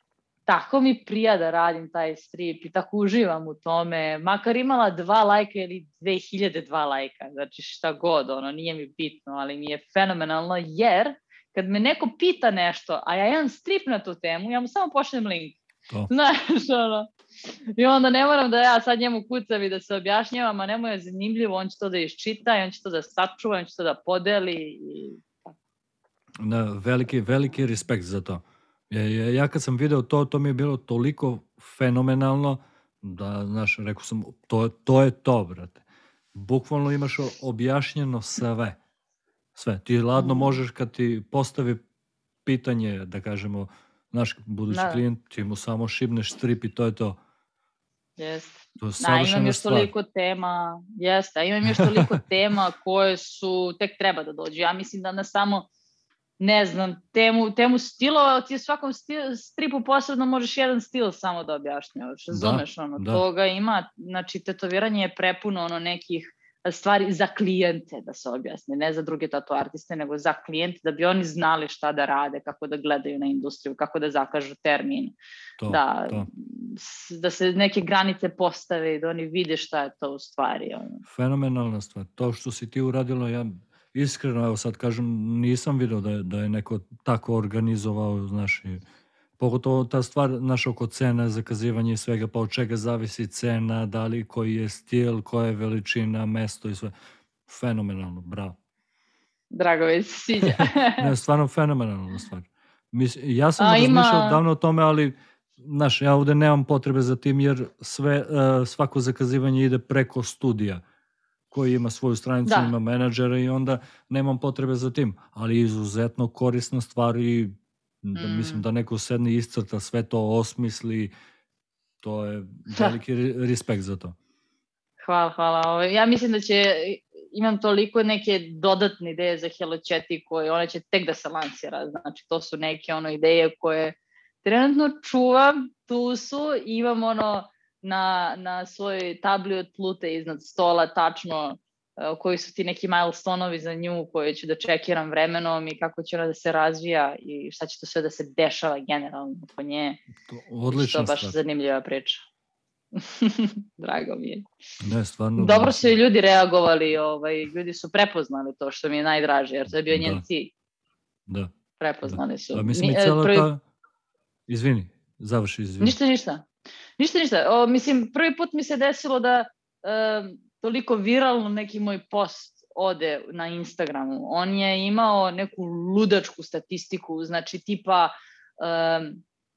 tako mi prija da radim taj strip i tako uživam u tome, makar imala dva lajka ili 2002 lajka, znači šta god, ono, nije mi bitno, ali mi je fenomenalno, jer kad me neko pita nešto, a ja imam strip na tu temu, ja mu samo pošljem link. To. *laughs* Znaš, ono, I onda ne moram da ja sad njemu kucam i da se objašnjavam, a nemo je zanimljivo, on će to da iščita on će to da sačuva, on će to da podeli. I... Da, veliki, veliki respekt za to. Ja, ja, ja kad sam video to, to mi je bilo toliko fenomenalno da, znaš, rekao sam, to, to je to, brate. Bukvalno imaš objašnjeno sve. Sve. Ti ladno mm. možeš kad ti postavi pitanje, da kažemo, naš budući da. klijent, ti mu samo šibneš strip i to je to. Jeste. To je da, imam još stvar. toliko tema, jeste, imam još toliko *laughs* tema koje su, tek treba da dođu. Ja mislim da na samo ne znam, temu, temu stilova, ti svakom stil, stripu posebno možeš jedan stil samo da objašnjavaš, da, razumeš, da, ono, da. toga ima, znači, tetoviranje je prepuno ono nekih stvari za klijente da se objasne, ne za druge tatu artiste, nego za klijente da bi oni znali šta da rade, kako da gledaju na industriju, kako da zakažu termin, to, da, to. da se neke granice postave i da oni vide šta je to u stvari. Ono. Fenomenalna stvar. To što si ti uradila, ja iskreno, evo sad kažem, nisam video da je, da je neko tako organizovao, znaš, i pogotovo ta stvar naša oko cena, zakazivanje i svega, pa od čega zavisi cena, da li koji je stil, koja je veličina, mesto i sve. Fenomenalno, bravo. Drago mi se sviđa. *laughs* *laughs* ne, stvarno fenomenalna stvar. Mis, ja sam A, razmišljao ima... davno o tome, ali znaš, ja ovde nemam potrebe za tim jer sve, uh, svako zakazivanje ide preko studija koji ima svoju stranicu, da. ima menadžera i onda nemam potrebe za tim. Ali izuzetno korisna stvar i da, mm. mislim da neko sedne i iscrta sve to, osmisli, to je da. veliki respekt za to. Hvala, hvala. Ja mislim da će, imam toliko neke dodatne ideje za Hello Chat koje one će tek da se lansira. Znači, to su neke ono ideje koje trenutno čuvam, tu su, imam ono na, na svojoj tabli od plute iznad stola tačno uh, koji su ti neki milestonovi za nju koje ću da čekiram vremenom i kako će ona da se razvija i šta će to sve da se dešava generalno po nje. To, odlično. To je baš stvar. zanimljiva priča. *laughs* Drago mi je. Ne, stvarno. Dobro su i ljudi reagovali, ovaj, ljudi su prepoznali to što mi je najdraže, jer to je bio njen da. cilj. Da. Prepoznali da. su. A mislim i e, cijela prvi... ta... Izvini, završi, izvini. Ništa, ništa. Ništa, ništa. O, mislim, prvi put mi se desilo da e, toliko viralno neki moj post ode na Instagramu. On je imao neku ludačku statistiku, znači tipa e,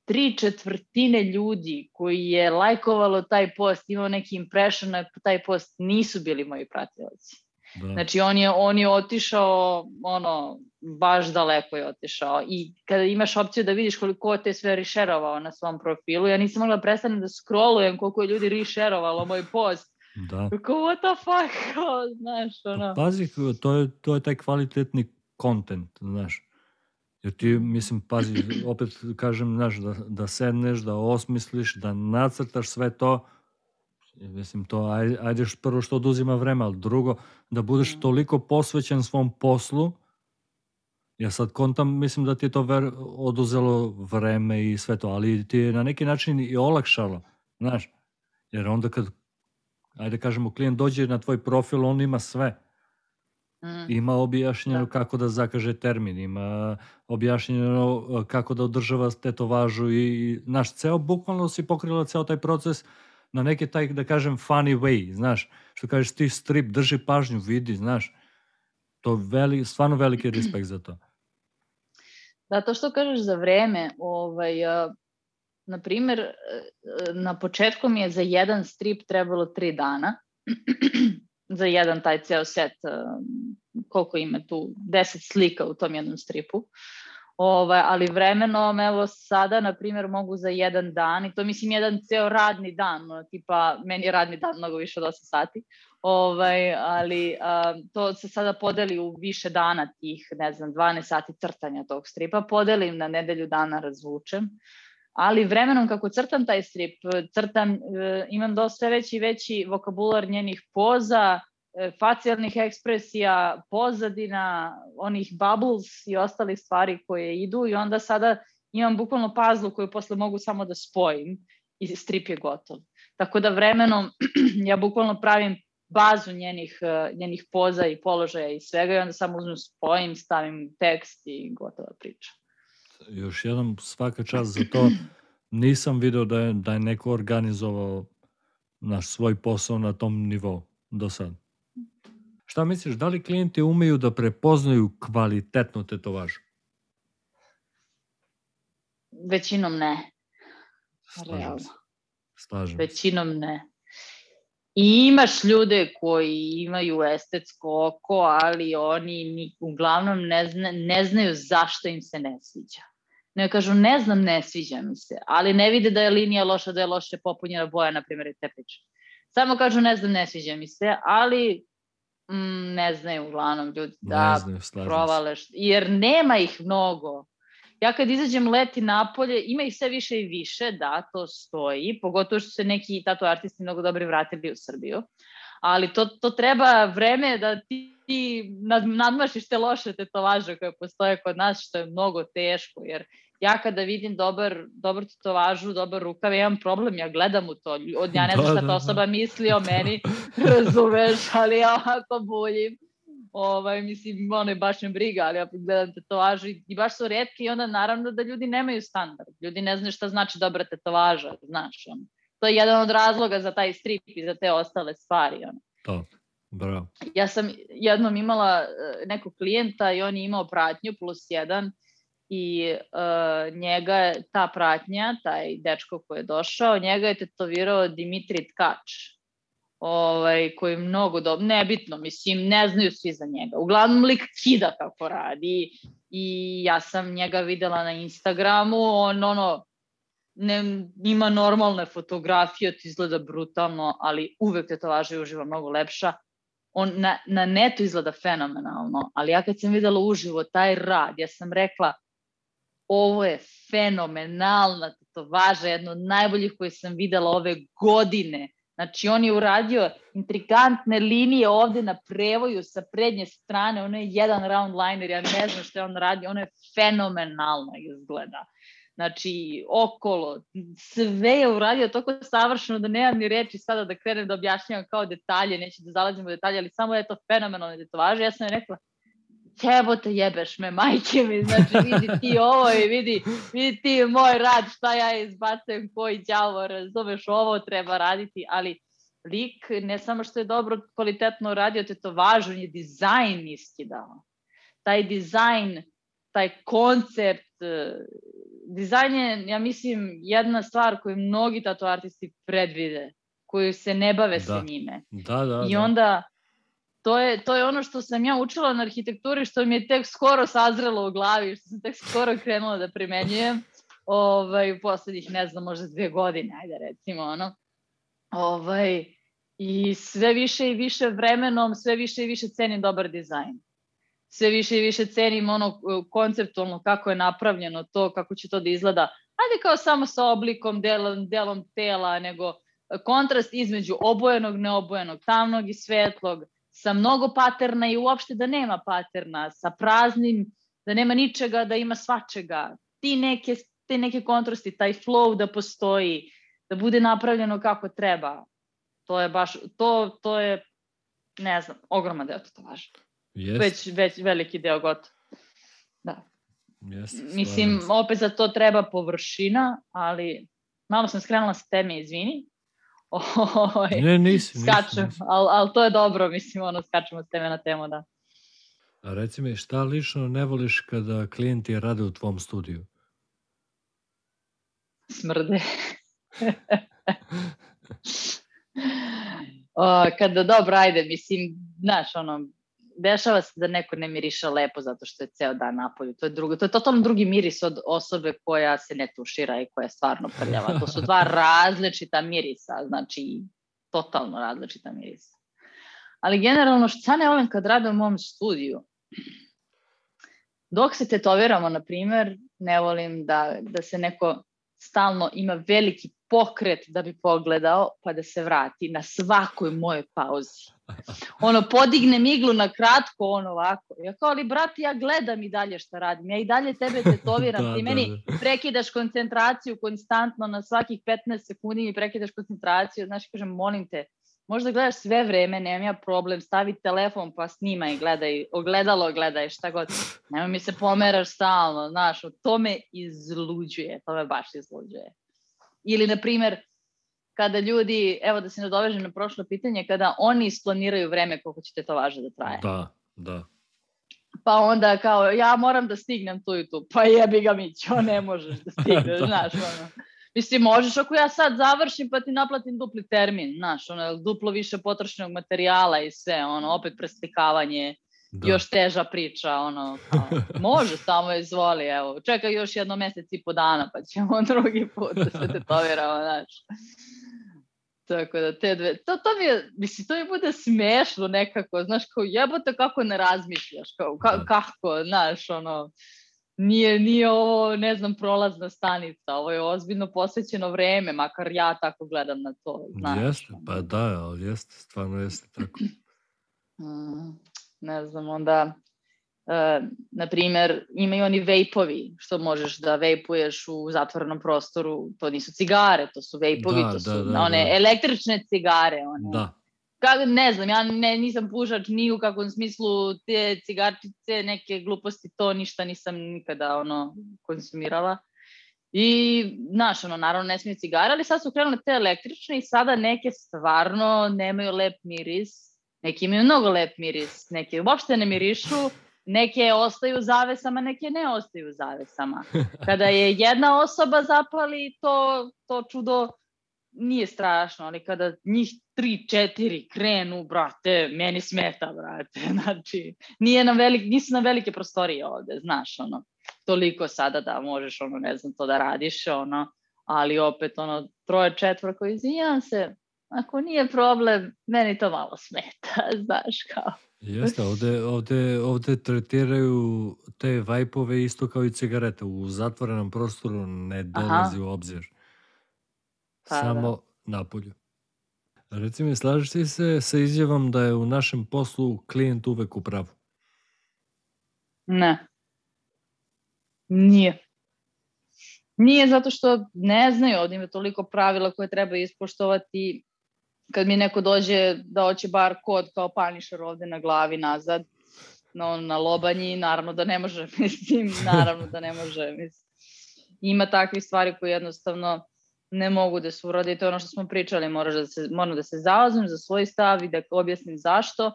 tri četvrtine ljudi koji je lajkovalo taj post, imao neki impression na taj post, nisu bili moji pratilaci. Da. Znači on je, on je otišao, ono, baš daleko je otišao i kada imaš opciju da vidiš koliko te sve rešerovao na svom profilu, ja nisam mogla prestati da scrollujem koliko je ljudi rešerovalo moj post. Da. Kako, what the fuck, znaš, ono. Pazi, to je, to je taj kvalitetni content, znaš. Jer ti, mislim, pazi, opet kažem, znaš, da, da sedneš, da osmisliš, da nacrtaš sve to, Mislim, to aj, ajde prvo što oduzima vreme, ali drugo, da budeš mm. toliko posvećen svom poslu, ja sad kontam, mislim da ti je to ver, oduzelo vreme i sve to, ali ti je na neki način i olakšalo, znaš, jer onda kad, ajde kažemo, klijent dođe na tvoj profil, on ima sve. Mm. Ima objašnjeno da. kako da zakaže termin, ima objašnjeno kako da održava tetovažu i, znaš, ceo, bukvalno si pokrila ceo taj proces na neki taj, da kažem, funny way, znaš, što kažeš ti strip, drži pažnju, vidi, znaš, to veli, stvarno veliki respekt za to. Da, to što kažeš za vreme, ovaj, na primer, na početku mi je za jedan strip trebalo tri dana, *clears throat* za jedan taj ceo set, koliko ima tu, deset slika u tom jednom stripu. Ovaj, ali vremenom, evo sada, na primjer, mogu za jedan dan, i to mislim jedan ceo radni dan, no, tipa, meni je radni dan mnogo više od 8 sati, ovaj, ali a, to se sada podeli u više dana tih, ne znam, 12 sati crtanja tog stripa, podelim na nedelju dana, razvučem, ali vremenom kako crtam taj strip, crtam, e, imam dosta veći veći vokabular njenih poza, facijalnih ekspresija, pozadina, onih bubbles i ostalih stvari koje idu i onda sada imam bukvalno puzzle koju posle mogu samo da spojim i strip je gotov. Tako da vremenom *clears throat* ja bukvalno pravim bazu njenih, e, njenih poza i položaja i svega i onda samo uzmem spojim, stavim tekst i gotova priča. Još jednom svaka čast za to. Nisam video da je, da je neko organizovao naš svoj posao na tom nivou do sada. Šta misliš, da li klijenti umeju da prepoznaju kvalitetnu tetovažu? Većinom ne. Slažem se. Slažem Većinom ne. I imaš ljude koji imaju estetsko oko, ali oni ni, uglavnom ne, zna, ne znaju zašto im se ne sviđa. Ne kažu, ne znam, ne sviđa mi se, ali ne vide da je linija loša, da je loše popunjena boja, na primjer, i. Samo kažu, ne znam, ne sviđa mi se, ali mm, ne znaju uglavnom ljudi da znaju, provale, jer nema ih mnogo. Ja kad izađem leti napolje, ima ih sve više i više, da, to stoji, pogotovo što se neki tatu artisti mnogo dobri vratili u Srbiju, ali to, to treba vreme da ti, ti nadmašiš te loše tetovaže koje postoje kod nas, što je mnogo teško, jer ja kada vidim dobar, dobar tetovažu, dobar rukav, ja imam problem, ja gledam u to. Od ja ne znam da, šta ta da, osoba da. misli o meni, *laughs* razumeš, ali ja ovako buljim. Ovaj, mislim, ono je baš ne briga, ali ja gledam tetovažu i, i baš su redke i onda naravno da ljudi nemaju standard. Ljudi ne znaju šta znači dobra tetovaža, znaš. On. To je jedan od razloga za taj strip i za te ostale stvari. Ono. To. Bravo. Ja sam jednom imala eh, nekog klijenta i on je imao pratnju plus jedan i uh, njega je ta pratnja, taj dečko koji je došao, njega je tetovirao Dimitri Tkač, ovaj, koji je mnogo dobro, nebitno, mislim, ne znaju svi za njega. Uglavnom lik kida kako radi i ja sam njega videla na Instagramu, on ono, ne, ima normalne fotografije, to izgleda brutalno, ali uvek tetovaža je uživa mnogo lepša. On na, na netu izgleda fenomenalno, ali ja kad sam videla uživo taj rad, ja sam rekla, ovo je fenomenalna tetovaža, jedna od najboljih koje sam videla ove godine. Znači, on je uradio intrigantne linije ovde na prevoju sa prednje strane, ono je jedan round liner, ja ne znam što je on radi, ono je fenomenalno izgleda. Znači, okolo, sve je uradio toliko savršeno da nemam ni reči sada da krenem da objašnjavam kao detalje, neću da zalazim u detalje, ali samo je to fenomenalno tetovaže. Ja sam rekla, te jebeš me, majke mi, znači vidi ti ovo i vidi, vidi ti moj rad, šta ja izbacujem, koji đavo, razumeš, ovo treba raditi, ali lik ne samo što je dobro kvalitetno radio, te to važno, je dizajn iskidao. Taj dizajn, taj koncept, e, dizajn je, ja mislim, jedna stvar koju mnogi tato artisti predvide, koju se ne bave da. sa njime. Da, da, I da. onda to je, to je ono što sam ja učila na arhitekturi, što mi je tek skoro sazrelo u glavi, što sam tek skoro krenula da primenjujem ovaj, u poslednjih, ne znam, možda dve godine, ajde recimo, ono. Ovaj, I sve više i više vremenom, sve više i više cenim dobar dizajn. Sve više i više cenim ono konceptualno kako je napravljeno to, kako će to da izgleda. Ajde kao samo sa oblikom, delom, delom tela, nego kontrast između obojenog, neobojenog, tamnog i svetlog, sa mnogo paterna i uopšte da nema paterna, sa praznim, da nema ničega, da ima svačega. Ti neke, te neke kontrasti, taj flow da postoji, da bude napravljeno kako treba. To je baš, to, to je, ne znam, ogroman deo to važe. Yes. Već, već veliki deo gotov. Da. Yes, Mislim, opet za to treba površina, ali malo sam skrenula s teme, izvini, Ovaj, ne, nisi. Skačem, ali al to je dobro, mislim, ono, skačemo s teme na temu, da. A reci mi, šta lično ne voliš kada klijenti rade u tvom studiju? Smrde. *laughs* o, kada dobro, ajde, mislim, znaš, ono, dešava se da neko ne miriša lepo zato što je ceo dan napolju. To je, drugo, to je totalno drugi miris od osobe koja se ne tušira i koja je stvarno prljava. To su dva *laughs* različita mirisa, znači totalno različita mirisa. Ali generalno, šta ne volim kad radim u mom studiju? Dok se tetoviramo, na primer, ne volim da, da se neko stalno ima veliki pokret da bi pogledao pa da se vrati na svakoj mojoj pauzi. *laughs* Ono, podigne miglu na kratko, ono ovako. Ja kao, ali brati, ja gledam i dalje šta radim. Ja i dalje tebe tetoviram. *laughs* da, ti meni da, da. prekidaš koncentraciju konstantno na svakih 15 sekundi mi prekidaš koncentraciju. Znaš, kažem, molim te, možda gledaš sve vreme, nemam ja problem, stavi telefon pa snimaj, gledaj, ogledalo gledaj, šta god. Nema mi se pomeraš stalno, znaš, to me izluđuje, to me baš izluđuje. Ili, na primer, kada ljudi, evo da se nadovežem na prošlo pitanje, kada oni isplaniraju vreme koliko će to važe da traje. Da, da. Pa onda kao, ja moram da stignem tu i tu. Pa jebi ga Mićo, ne možeš da stigneš, *laughs* da. znaš, ono. Mislim, možeš ako ja sad završim pa ti naplatim dupli termin, znaš, ono, duplo više potrošenog materijala i sve, ono, opet preslikavanje, da. još teža priča, ono, kao, može, samo izvoli, evo, čekaj još jedno mesec i po dana, pa ćemo *laughs* drugi put da se tetoviramo, *laughs* znaš. Tako da te dve, to, to mi je, mislim, to mi bude smešno nekako, znaš, kao jebote kako ne razmišljaš, kao, ka, da. kako, znaš, ono, nije, nije ovo, ne znam, prolazna stanica, ovo je ozbiljno posvećeno vreme, makar ja tako gledam na to, znaš. Jeste, pa da, ali jeste, stvarno jeste tako. *clears throat* Mm, ne znam, onda Uh, na primer, imaju oni vejpovi, što možeš da vejpuješ u zatvorenom prostoru, to nisu cigare, to su vejpovi, da, to su da, da, one da. električne cigare. One. Da. Kako, ne znam, ja ne, nisam pušač ni u kakvom smislu te cigarčice, neke gluposti, to ništa nisam nikada ono, konsumirala. I, znaš, ono, naravno ne smiju cigare, ali sad su krenule te električne i sada neke stvarno nemaju lep miris, neki imaju mnogo lep miris, neke uopšte ne mirišu, neke ostaju zavesama, neke ne ostaju zavesama. *laughs* Kada je jedna osoba zapali, to, to čudo nije strašno, ali kada njih tri, četiri krenu, brate, meni smeta, brate. *laughs* Znači, nije na velik, nisu na velike prostorije ovde, znaš, ono, toliko sada da možeš, ono, ne znam, to da radiš, ono, ali opet, ono, troje, četvora koji izvinjam se, ako nije problem, meni to malo smeta, *laughs* znaš, kao. Jeste, ovde, ovde, ovde tretiraju te vajpove isto kao i cigarete. U zatvorenom prostoru ne dolazi Aha. u obzir. Pa, Samo da. napolju. Reci mi, slažeš ti se sa izjavom da je u našem poslu klijent uvek u pravu? Ne. Nije. Nije zato što ne znaju, ovdje ima toliko pravila koje treba ispoštovati kad mi neko dođe da hoće bar kod kao panišar ovde na glavi nazad, no, na lobanji, naravno da ne može, *laughs* mislim, naravno da ne može, mislim. Ima takvih stvari koje jednostavno ne mogu da se urade i to je ono što smo pričali, moraš da se, moram da se zauzmem za svoj stav i da objasnim zašto,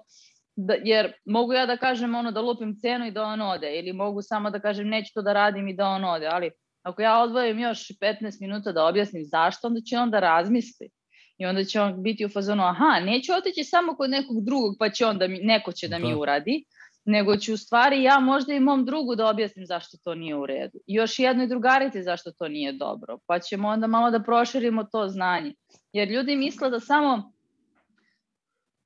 da, jer mogu ja da kažem ono da lupim cenu i da on ode, ili mogu samo da kažem neću to da radim i da on ode, ali ako ja odvojim još 15 minuta da objasnim zašto, onda će on da razmisli. I onda će on biti u fazonu, aha, neću otići samo kod nekog drugog, pa će onda mi, neko će da, da mi uradi, nego ću u stvari ja možda i mom drugu da objasnim zašto to nije u redu. I još jednoj drugarici zašto to nije dobro. Pa ćemo onda malo da proširimo to znanje. Jer ljudi misle da samo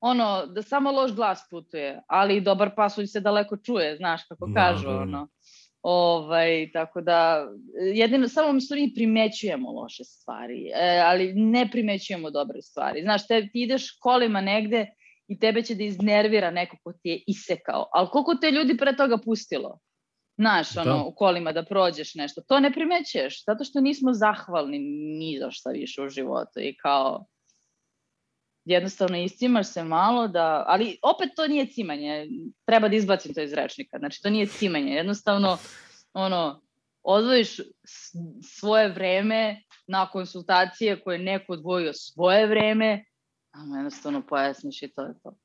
ono, da samo loš glas putuje, ali dobar pasulj se daleko čuje, znaš kako da, kažu, da, ono. Ovaj, tako da, jedino, samo mi stvari primećujemo loše stvari, e, ali ne primećujemo dobre stvari. Znaš, te, ti ideš kolima negde i tebe će da iznervira neko ko ti je isekao, ali koliko te ljudi pre toga pustilo? Znaš, ono, da. u kolima da prođeš nešto. To ne primećuješ, zato što nismo zahvalni ni za šta više u životu i kao, jednostavno iscimaš se malo da, ali opet to nije cimanje, treba da izbacim to iz rečnika, znači to nije cimanje, jednostavno ono, odvojiš svoje vreme na konsultacije koje neko odvojio svoje vreme, a jednostavno pojasniš i to je to.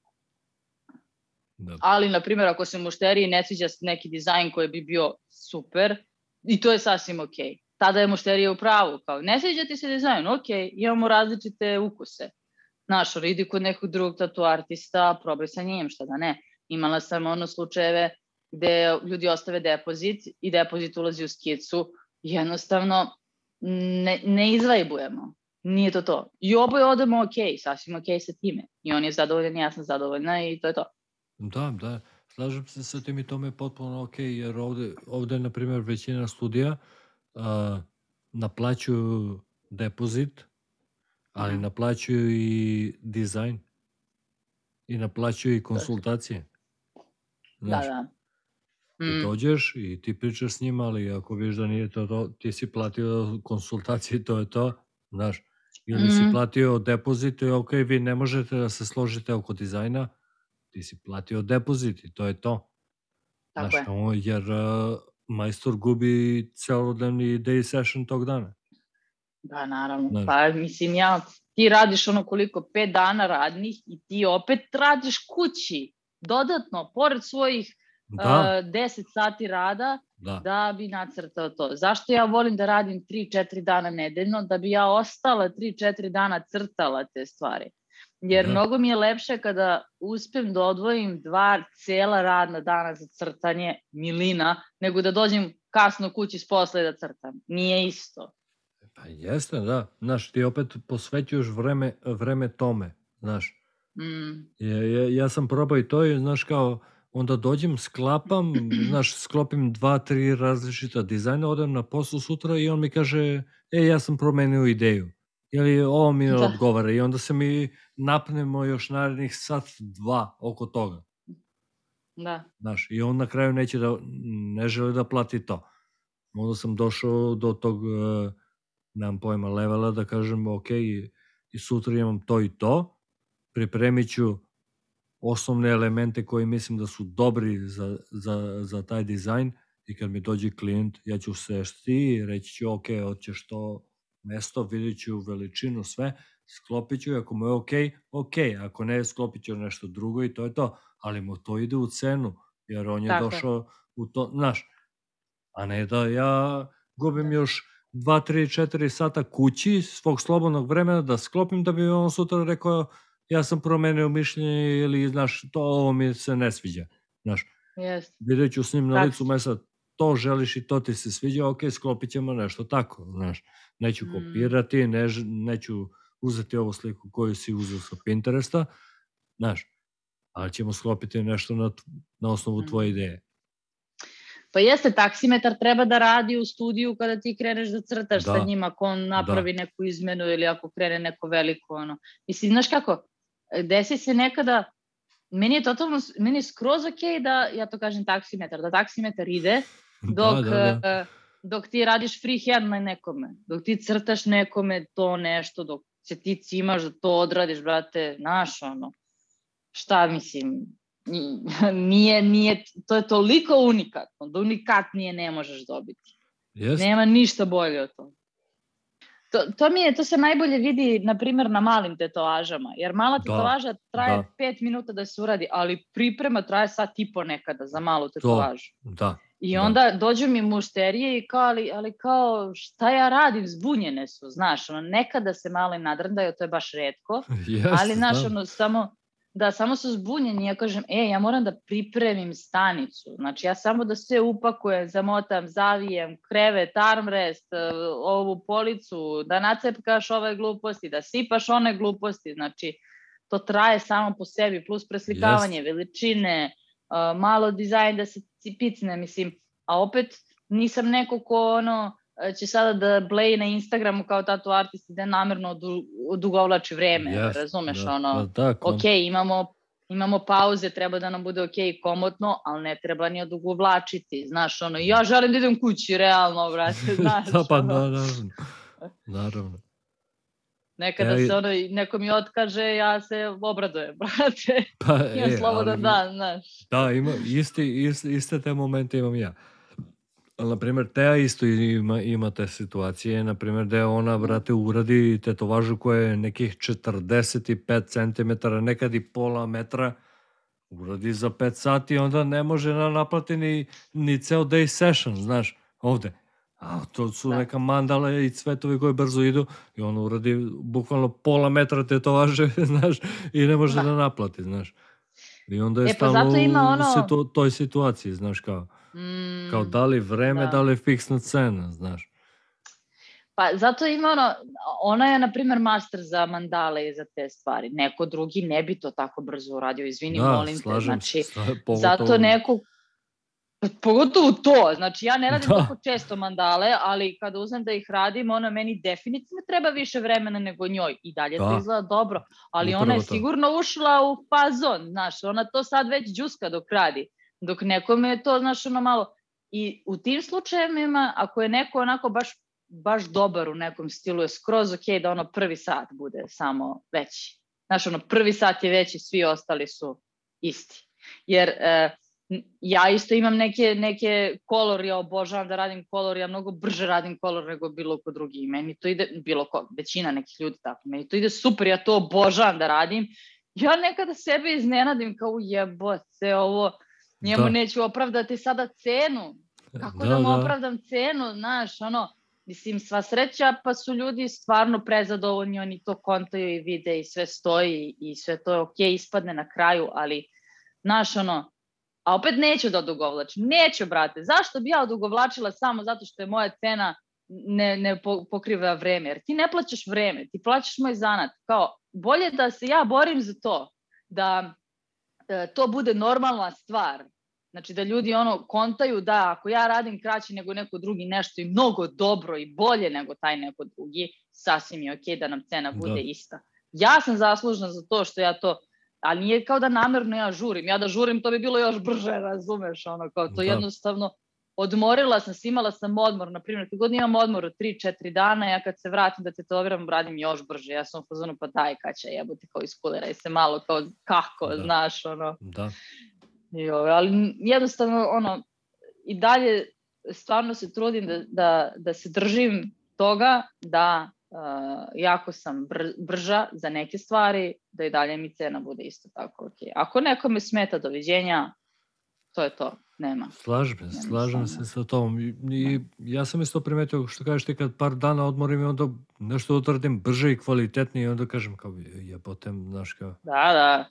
Da. Ali, na primjer, ako se mušteriji ne sviđa neki dizajn koji bi bio super, i to je sasvim okej. Okay. Tada je mušterija u pravu, kao ne sviđa ti se dizajn, ok, imamo različite ukuse Znaš, idi kod nekog drugog tatu artista, probaj sa njim, šta da ne. Imala sam ono slučajeve gde ljudi ostave depozit i depozit ulazi u skicu jednostavno ne, ne izvajbujemo. Nije to to. I oboje odemo ok, sasvim ok sa time. I on je zadovoljan, ja sam zadovoljna i to je to. Da, da. Slažem se sa tim i tome je potpuno ok, jer ovde, ovde na primjer, većina studija uh, naplaćuju depozit ali mhm. naplaćuju i dizajn i naplaćuju i konsultacije. Da, Znaš, da, da. Mm. Ti dođeš i ti pričaš s njima, ali ako viš da nije to, to ti si platio konsultacije, to je to, znaš. Ili mm. si mhm. platio depozit i ok, vi ne možete da se složite oko dizajna, ti si platio depozit i to je to. Tako znaš, je. jer uh, majstor gubi celodnevni day session tog dana. Da, naravno. Da. Pa, mislim, ja, ti radiš ono koliko, pet dana radnih i ti opet radiš kući, dodatno, pored svojih da. uh, 10 sati rada, da. da bi nacrtao to. Zašto ja volim da radim 3-4 dana nedeljno? Da bi ja ostala 3-4 dana crtala te stvari. Jer da. mnogo mi je lepše kada uspem da odvojim dva cela radna dana za crtanje milina, nego da dođem kasno kući s posle da crtam. Nije isto. Pa jeste, da. Znaš, ti opet posvećuješ vreme, vreme tome, znaš. Mm. Ja, ja, ja sam probao i to i, znaš, kao, onda dođem, sklapam, *clears throat* znaš, sklopim dva, tri različita dizajna, odem na poslu sutra i on mi kaže, e, ja sam promenio ideju. Ili ovo mi da. odgovara i onda se mi napnemo još narednih sat, dva oko toga. Da. Znaš, i on na kraju neće da, ne želi da plati to. Onda sam došao do tog, uh, nemam pojma, levela da kažem, ok, i, sutra imam to i to, pripremit ću osnovne elemente koji mislim da su dobri za, za, za taj dizajn i kad mi dođe klijent, ja ću sešti i reći ću, ok, hoćeš to mesto, vidjet ću veličinu, sve, sklopit ću, ako mu je ok, ok, ako ne, sklopit ću nešto drugo i to je to, ali mu to ide u cenu, jer on je Tako. došao u to, znaš, a ne da ja gubim još 2, 3, 4 sata kući svog slobodnog vremena da sklopim da bi on sutra rekao ja sam promenio mišljenje ili znaš to ovo mi se ne sviđa znaš yes. vidjet ću s njim na licu mesa to želiš i to ti se sviđa ok sklopit ćemo nešto tako znaš neću mm. kopirati ne, neću uzeti ovu sliku koju si uzeo sa Pinteresta znaš ali ćemo sklopiti nešto na, na osnovu mm. tvoje ideje Pa jeste, taksimetar treba da radi u studiju kada ti kreneš da crtaš da. sa njima, ako on napravi da. neku izmenu ili ako krene neko veliko, ono. Mislim, znaš kako, desi se nekada, meni je totalno, meni je skroz ok da, ja to kažem taksimetar, da taksimetar ide, da, dok, da, da, da. dok ti radiš freehand na nekome, dok ti crtaš nekome to nešto, dok se ti cimaš da to odradiš, brate, naš, ono, šta mislim, *laughs* nije, nije, to je toliko unikatno, da unikatnije ne možeš dobiti. Yes. Nema ništa bolje od toga. To, to, mi je, to se najbolje vidi, na primjer, na malim tetovažama, jer mala da, tetovaža traje da. pet minuta da se uradi, ali priprema traje sat i po nekada za malu tetovažu. To, da. I da. onda da. dođu mi mušterije i kao, ali, ali kao, šta ja radim, zbunjene su, znaš, ono, nekada se malo im nadrndaju, to je baš redko, yes, *laughs* ali, znaš, ono, samo, da samo su zbunjeni, ja kažem, e, ja moram da pripremim stanicu, znači ja samo da sve upakujem, zamotam, zavijem, krevet, armrest, e, ovu policu, da nacepkaš ove gluposti, da sipaš one gluposti, znači to traje samo po sebi, plus preslikavanje, yes. veličine, e, malo dizajn da se picne, mislim, a opet nisam neko ko ono, će sada da bleji na Instagramu kao tatu artist i da namerno odu, odugovlači vreme, yes, razumeš, da, ono, da, da, ok, imamo imamo pauze, treba da nam bude ok komotno, ali ne treba ni odugovlačiti, znaš, ono, ja želim da idem kući, realno, brate, *laughs* znaš. da, pa, da, naravno, naravno. Nekada ja, se ono, neko mi otkaže, ja se obradujem, *laughs* brate. Pa, imam e, slobodan dan, znaš. Da, ima, isti, isti, iste te momente imam ja. Ali, na primjer, Teja isto ima, ima te situacije, na primjer, da ona, brate, uradi tetovažu koja je nekih 45 cm, nekad i pola metra, uradi za 5 sati, onda ne može da naplati ni, ni ceo day session, znaš, ovde. A to su da. neka mandala i cvetovi koji brzo idu i on uradi bukvalno pola metra tetovaže, *laughs* znaš, i ne može da, da naplati, znaš. I onda je e, pa stalno ima ono... u toj situaciji, znaš kao. Mm, Kao da li vreme, da. da li fiksna cena, znaš. Pa zato ima ono, ona je na primer master za mandale i za te stvari. Neko drugi ne bi to tako brzo uradio, izvini, da, molim te. Znači, pogotovo... zato neko Pogotovo to, znači ja ne radim da. tako često mandale, ali kada uzmem da ih radim, ona meni definitivno treba više vremena nego njoj i dalje da. to izgleda dobro, ali Upravo ona je to. sigurno ušla u fazon, znaš, ona to sad već džuska dok radi. Dok nekome je to, znaš, ono malo... I u tim slučajevima, ako je neko onako baš, baš dobar u nekom stilu, je skroz ok da ono prvi sat bude samo veći. Znaš, ono prvi sat je veći, svi ostali su isti. Jer e, ja isto imam neke, neke kolor, ja obožavam da radim kolor, ja mnogo brže radim kolor nego bilo ko drugi. Meni to ide, bilo ko, većina nekih ljudi tako, meni to ide super, ja to obožavam da radim. Ja nekada sebe iznenadim kao jebote, ovo, Njemu da. neću opravdati sada cenu. Kako da, da mu da. opravdam cenu, znaš, ono, mislim, sva sreća, pa su ljudi stvarno prezadovoljni, oni to kontaju i vide i sve stoji i sve to je okej, okay, ispadne na kraju, ali, znaš, ono, a opet neću da odugovlačim. Neću, brate. Zašto bi ja odugovlačila samo zato što je moja cena ne, ne pokriva vreme, jer ti ne plaćaš vreme, ti plaćaš moj zanat. Kao, bolje da se ja borim za to, da to bude normalna stvar, Znači da ljudi ono kontaju da ako ja radim kraće nego neko drugi nešto i mnogo dobro i bolje nego taj neko drugi, sasvim je okej okay da nam cena bude da. ista. Ja sam zaslužna za to što ja to, ali nije kao da namerno ja žurim. Ja da žurim to bi bilo još brže, razumeš, ono kao to da. jednostavno odmorila sam se, imala sam odmor, na primjer, kad god imam odmor od 3-4 dana, ja kad se vratim da tetoviram, radim još brže. Ja sam u fazonu, pa daj, kad će jebote, kao iskuliraj se malo, kao kako, da. znaš, ono. Da. I ove, ali jednostavno, ono, i dalje stvarno se trudim da, da, da se držim toga da uh, jako sam br brža za neke stvari, da i dalje mi cena bude isto tako ok. Ako nekome smeta doviđenja, to je to, nema. Slažem, se, slažem se sa tom. I, I ja sam isto primetio, što kažeš ti, kad par dana odmorim i onda nešto odradim brže i kvalitetnije i onda kažem kao, jebotem, znaš kao... Da, da.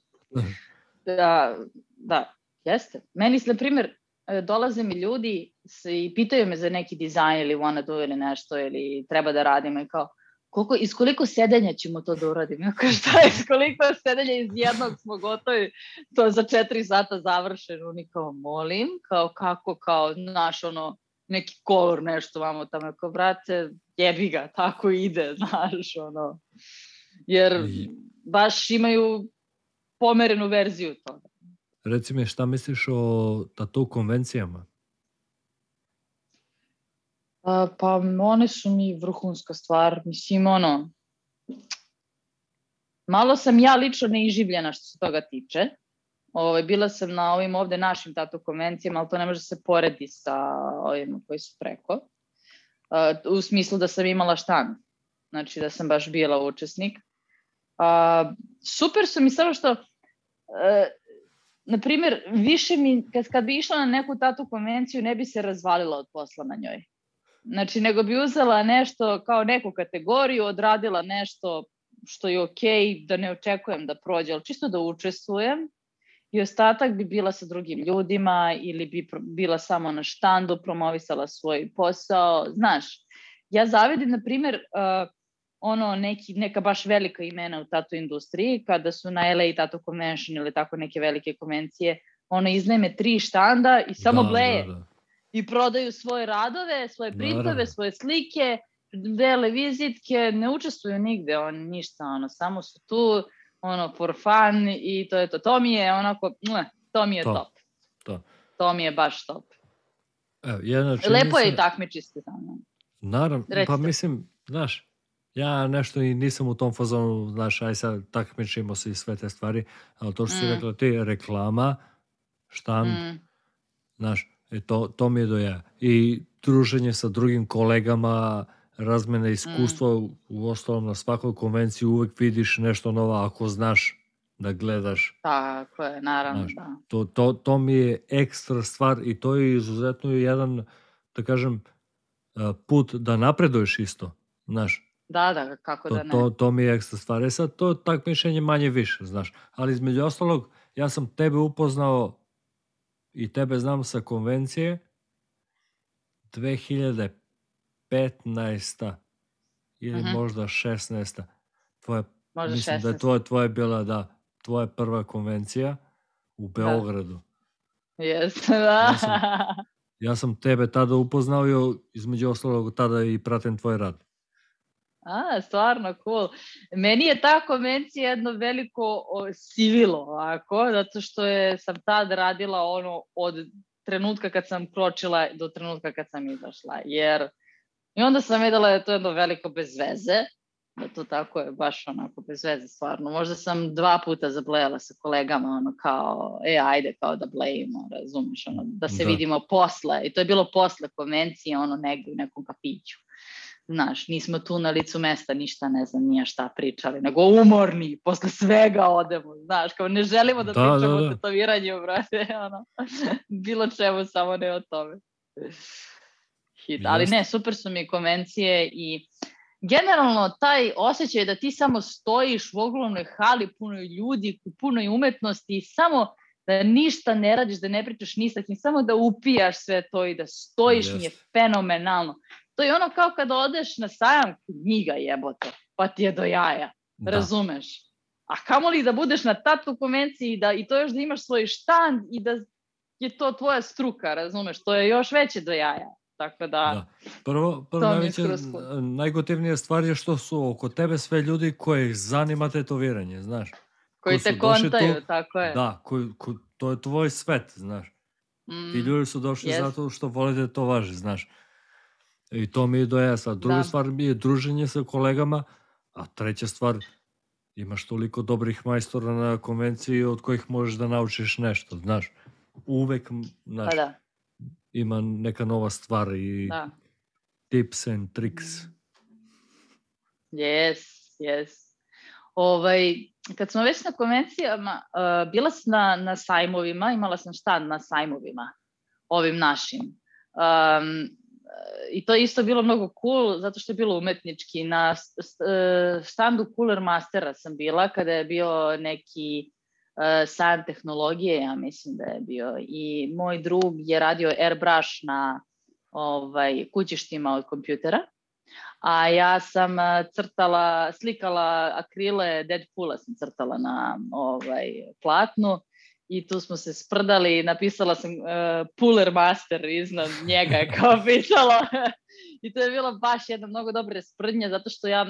*laughs* da, da, Jeste. Meni, na primjer, e, dolaze mi ljudi i pitaju me za neki dizajn ili wanna do ili nešto ili treba da radimo i kao koliko, iz koliko sedenja ćemo to da uradimo? Ja *laughs* kao šta je, iz koliko sedenja iz jednog smo gotovi, to za četiri sata završeno. Oni kao molim, kao kako, kao naš ono, neki kolor nešto vamo tamo, kao brate, jebi ga, tako ide, *laughs* znaš, ono. Jer baš imaju pomerenu verziju toga. Reci mi, šta misliš o tatu konvencijama? Pa, one su mi vrhunska stvar. Mislim, ono, malo sam ja lično neiživljena što se toga tiče. Ovaj, bila sam na ovim ovde našim tatu konvencijama, ali to ne može se poredi sa ovima koji su preko. Uh, u smislu da sam imala štand. Znači da sam baš bila učesnik. Uh, super su mi samo što uh, na primjer, više mi, kad, kad bi išla na neku tatu konvenciju, ne bi se razvalila od posla na njoj. Znači, nego bi uzela nešto kao neku kategoriju, odradila nešto što je okej, okay, da ne očekujem da prođe, ali čisto da učestvujem i ostatak bi bila sa drugim ljudima ili bi bila samo na štandu, promovisala svoj posao. Znaš, ja zavidim, na primjer, uh, ono neki, neka baš velika imena u tatu industriji, kada su na LA Tattoo Convention ili tako neke velike konvencije, ono iznajme tri štanda i samo da, bleje. Da, da. I prodaju svoje radove, svoje printove, Naravno. svoje slike, dele vizitke, ne učestvuju nigde, on ništa, ono, samo su tu, ono, for fun i to je to. To mi je onako, to mi je to. top. To. To mi je baš top. Evo, jedna Lepo je i takmičisti tamo. Naravno, pa Recite. pa mislim, znaš, Ja nešto i nisam u tom fazonu, znaš, aj sad takmičimo se i sve te stvari, ali to što mm. si rekla ti, reklama, štand, mm. znaš, e, to, to mi je do ja. I druženje sa drugim kolegama, razmene iskustva, mm. u ostalom na svakoj konvenciji uvek vidiš nešto novo ako znaš da gledaš. Tako je, naravno, znaš, da. To, to, to mi je ekstra stvar i to je izuzetno jedan, da kažem, put da napreduješ isto, znaš, Da, da, kako to, da ne. To, to mi je ekstra stvar. E sad, to takmičenje manje više, znaš. Ali između ostalog, ja sam tebe upoznao i tebe znam sa konvencije 2015. ili uh mhm. -huh. možda 16. Tvoja, možda mislim 16. da je tvoja, tvoja bila, da, tvoja prva konvencija u da. Beogradu. Da. Jeste, *laughs* da. Ja sam, ja sam tebe tada upoznao i između ostalog tada i pratim tvoj rad. A, stvarno, cool. Meni je ta konvencija jedno veliko o, sivilo, ovako, zato što je, sam tad radila ono od trenutka kad sam kročila do trenutka kad sam izašla, jer i onda sam videla da je to jedno veliko bez veze, da to tako je baš onako bez veze stvarno. Možda sam dva puta zablejala sa kolegama, ono kao, e, ajde, kao da blejimo, razumeš, ono, da se da. vidimo posle. I to je bilo posle konvencije, ono, negde u nekom kapiću znaš, nismo tu na licu mesta ništa, ne znam, nije šta pričali, nego umorni, posle svega odemo, znaš, kao ne želimo da, da pričamo da, da. o tetoviranju, brate, *laughs* ono, bilo čemu, samo ne o tome. Hit. Ali ne, super su mi konvencije i generalno taj osjećaj da ti samo stojiš u ogromnoj hali punoj ljudi, punoj umetnosti i samo da ništa ne radiš, da ne pričaš ni sa kim, samo da upijaš sve to i da stojiš yes. mi je fenomenalno To je ono kao kada odeš na sajam knjiga jebote, pa ti je do jaja. Da. Razumeš? A kamoli da budeš na tatu konvenciji da, i to još da imaš svoj štand i da je to tvoja struka, razumeš? To je još veće do jaja. Tako da... da. Prvo, prvo najveća, najgotivnija stvar je što su oko tebe sve ljudi koji zanima tetoviranje, znaš. Koji te kontaju, tu, tako je. Da, koji, ko, to je tvoj svet, znaš. Mm, Ti ljudi su došli yes. zato što vole da to važi, znaš. I to mi je do jesa. Druga da. stvar mi je druženje sa kolegama, a treća stvar, imaš toliko dobrih majstora na konvenciji od kojih možeš da naučiš nešto, znaš. Uvek, znaš, pa da. ima neka nova stvar i da. tips and tricks. Yes, yes. Ovaj, kad smo već na konvencijama, uh, bila sam na, na sajmovima, imala sam štand na sajmovima, ovim našim. Um, I to je isto bilo mnogo cool, zato što je bilo umetnički. Na štandu Cooler Mastera sam bila, kada je bio neki uh, sajam tehnologije, ja mislim da je bio. I moj drug je radio airbrush na ovaj, kućištima od kompjutera a ja sam crtala, slikala akrile Deadpoola sam crtala na ovaj, platnu i tu smo se sprdali napisala sam uh, Puller Master iznad njega kao pisalo. *laughs* I to je bilo baš jedna mnogo dobre sprdnje zato što ja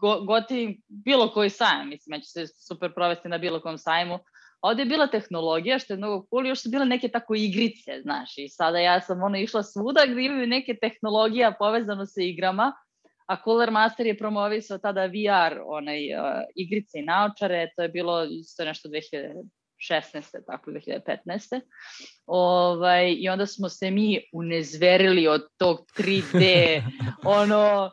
go, gotivim bilo koji sajam, mislim, ja ću se super provesti na bilo kom sajmu. Ovde je bila tehnologija, što je mnogo cool, još su bile neke tako igrice, znaš, i sada ja sam ono išla svuda gde imaju neke tehnologija povezano sa igrama, a Cooler Master je promovisao tada VR, onaj, uh, igrice i naočare, to je bilo isto nešto 2000, 16. tako 2015. Ovaj, I onda smo se mi unezverili od tog 3D, *laughs* ono,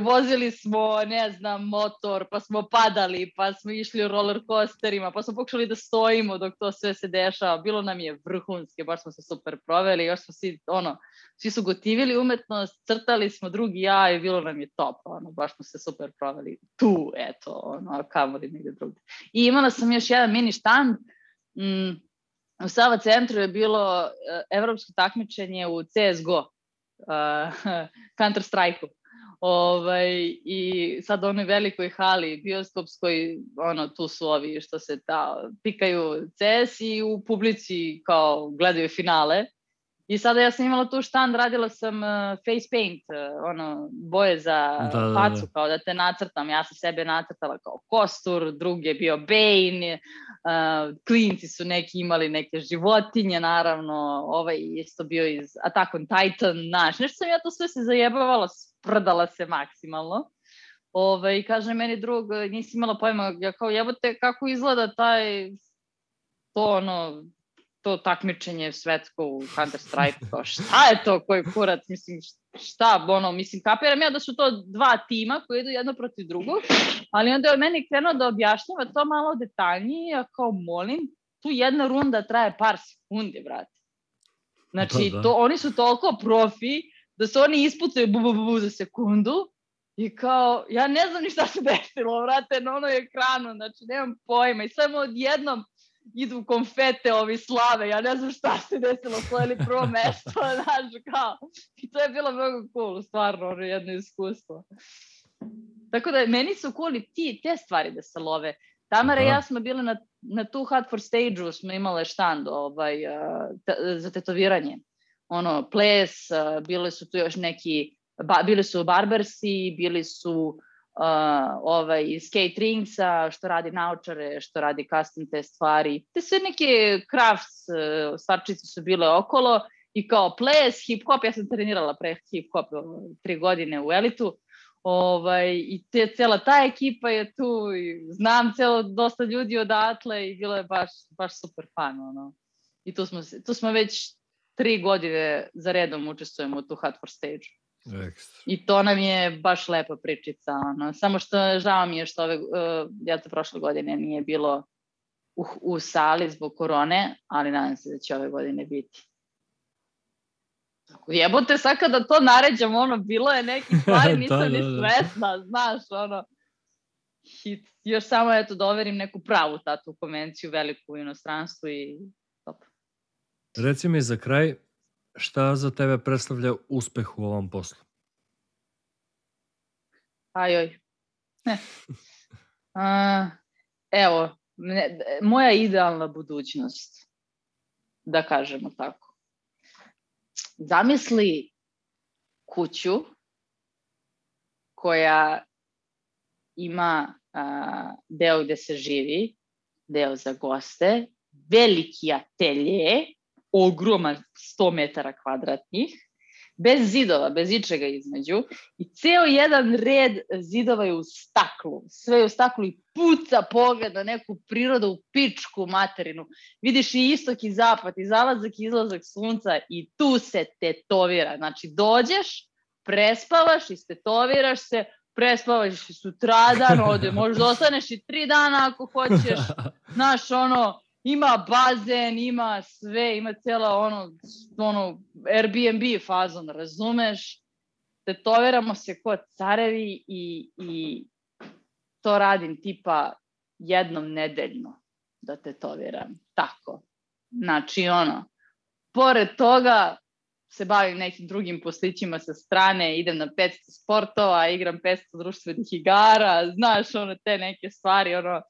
vozili smo, ne znam, motor, pa smo padali, pa smo išli roller coasterima, pa smo pokušali da stojimo dok to sve se dešava. Bilo nam je vrhunski, baš smo se super proveli, još smo svi, ono, svi su gotivili umetnost, crtali smo drugi ja i bilo nam je top, ono, baš smo se super proveli tu, eto, ono, kamoli negde drugde. I imala sam još jedan mini štand, mm, u Sava centru je bilo uh, evropsko takmičenje u CSGO, uh, *laughs* Counter Strike-u. Ovaj, I sad u onoj velikoj hali bioskopskoj, ono, tu su ovi što se ta, pikaju CS i u publici kao gledaju finale. I sada ja sam imala tu štand, radila sam uh, face paint, uh, ono, boje za da, facu, da, da. kao da te nacrtam. Ja sam sebe nacrtala kao kostur, drugi je bio Bane, uh, klinci su neki imali neke životinje, naravno, ovaj isto bio iz Attack on Titan, naš. Nešto sam ja to sve se zajebavala, sprdala se maksimalno. Ove, ovaj, I kaže meni drug, nisi imala pojma, ja kao jebote kako izgleda taj to ono, to takmičenje svetsko u Counter Strike, kao šta je to, koji kurac, mislim, šta, ono, mislim, kapiram ja da su to dva tima koji idu jedno protiv drugog, ali onda je meni krenuo da objašnjava to malo detaljnije, ja kao molim, tu jedna runda traje par sekundi, brate. Znači, da, da. To, oni su toliko profi da se oni ispucaju bu, bu, bu, bu za sekundu i kao, ja ne znam ni šta se desilo, vrate, na onoj ekranu, znači, nemam pojma i samo odjednom idu konfete ovi slave, ja ne znam šta se desilo, pojeli prvo *laughs* mesto, *laughs* znaš, kao. I to je bilo mnogo cool, stvarno, ono jedno iskustvo. Tako da, meni su cool i ti, te stvari da se love. Tamara i ja smo bile na, na tu Hot for Stage-u, smo imale štand ovaj, uh, za tetoviranje. Ono, ples, bile su tu još neki, ba, bili su barbersi, bili su uh, ovaj, iz Skate Ringsa, što radi naučare, što radi custom te stvari. Te sve neke crafts uh, stvarčice su bile okolo i kao ples, hip-hop, ja sam trenirala pre hip-hop tri godine u Elitu, ovaj, i te, cela ta ekipa je tu, i znam celo dosta ljudi odatle i bilo je baš, baš super fan, ono. I tu smo, tu smo već tri godine za redom učestvujemo tu Hot for Stage. Ekstra. I to nam je baš lepa pričica. Ono. Samo što žao mi je što ove, uh, ja to prošle godine nije bilo u, u sali zbog korone, ali nadam se da će ove godine biti. Jebote, sad kada to naređam, ono, bilo je neki stvari, *laughs* da, nisam da, ni da, da. svesna, znaš, ono. I još samo, eto, doverim da neku pravu tatu konvenciju veliku u inostranstvu i top. Reci mi za kraj, šta za tebe predstavlja uspeh u ovom poslu? Ajoj. *laughs* A, evo, ne, moja idealna budućnost, da kažemo tako. Zamisli kuću koja ima a, deo gde se živi, deo za goste, veliki atelje, ogroman 100 metara kvadratnih, bez zidova, bez ičega između i ceo jedan red zidova je u staklu, sve je u staklu i puca pogled na neku prirodu u pičku materinu. Vidiš i istok i zapad i zalazak i izlazak sunca i tu se tetovira. Znači dođeš, prespavaš, istetoviraš se, prespavaš i sutradan, *laughs* ode, možda ostaneš i tri dana ako hoćeš, *laughs* znaš, ono, ima bazen, ima sve, ima cijela ono, ono Airbnb fazon, razumeš? Tetoviramo se kod carevi i, i to radim tipa jednom nedeljno da tetoviram. Tako. Znači, ono, pored toga se bavim nekim drugim poslićima sa strane, idem na 500 sportova, igram 500 društvenih igara, znaš, ono, te neke stvari, ono,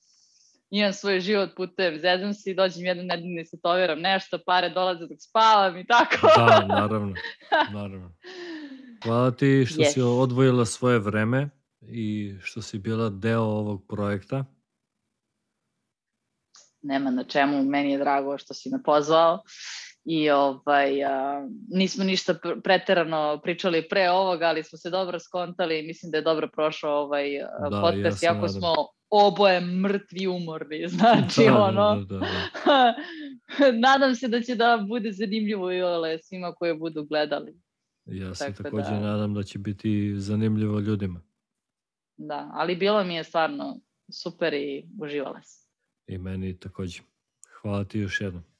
imam svoj život, putujem, zezam se i dođem jednu nedeljnu i se toviram nešto, pare dolaze dok spavam i tako. Da, *laughs* naravno, naravno. Hvala ti što yes. si odvojila svoje vreme i što si bila deo ovog projekta. Nema na čemu, meni je drago što si me pozvao i ovaj, a, nismo ništa preterano pričali pre ovoga, ali smo se dobro skontali i mislim da je dobro prošao ovaj da, podcast, ja jako smo oboje mrtvi umorni, *laughs* znači da, da ono, da, da, da. *laughs* nadam se da će da bude zanimljivo i ole svima koje budu gledali. Ja se Tako takođe da... nadam da će biti zanimljivo ljudima. Da, ali bilo mi je stvarno super i uživala sam. I meni takođe. Hvala ti još jednom.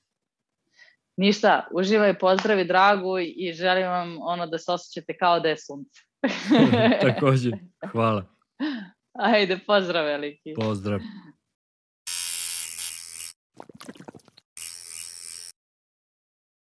Ništa, uživaj, pozdravi Dragu i želim vam ono da se osjećate kao da je sunce. *laughs* takođe, hvala. Ajde, pozdrav veliki. Pozdrav.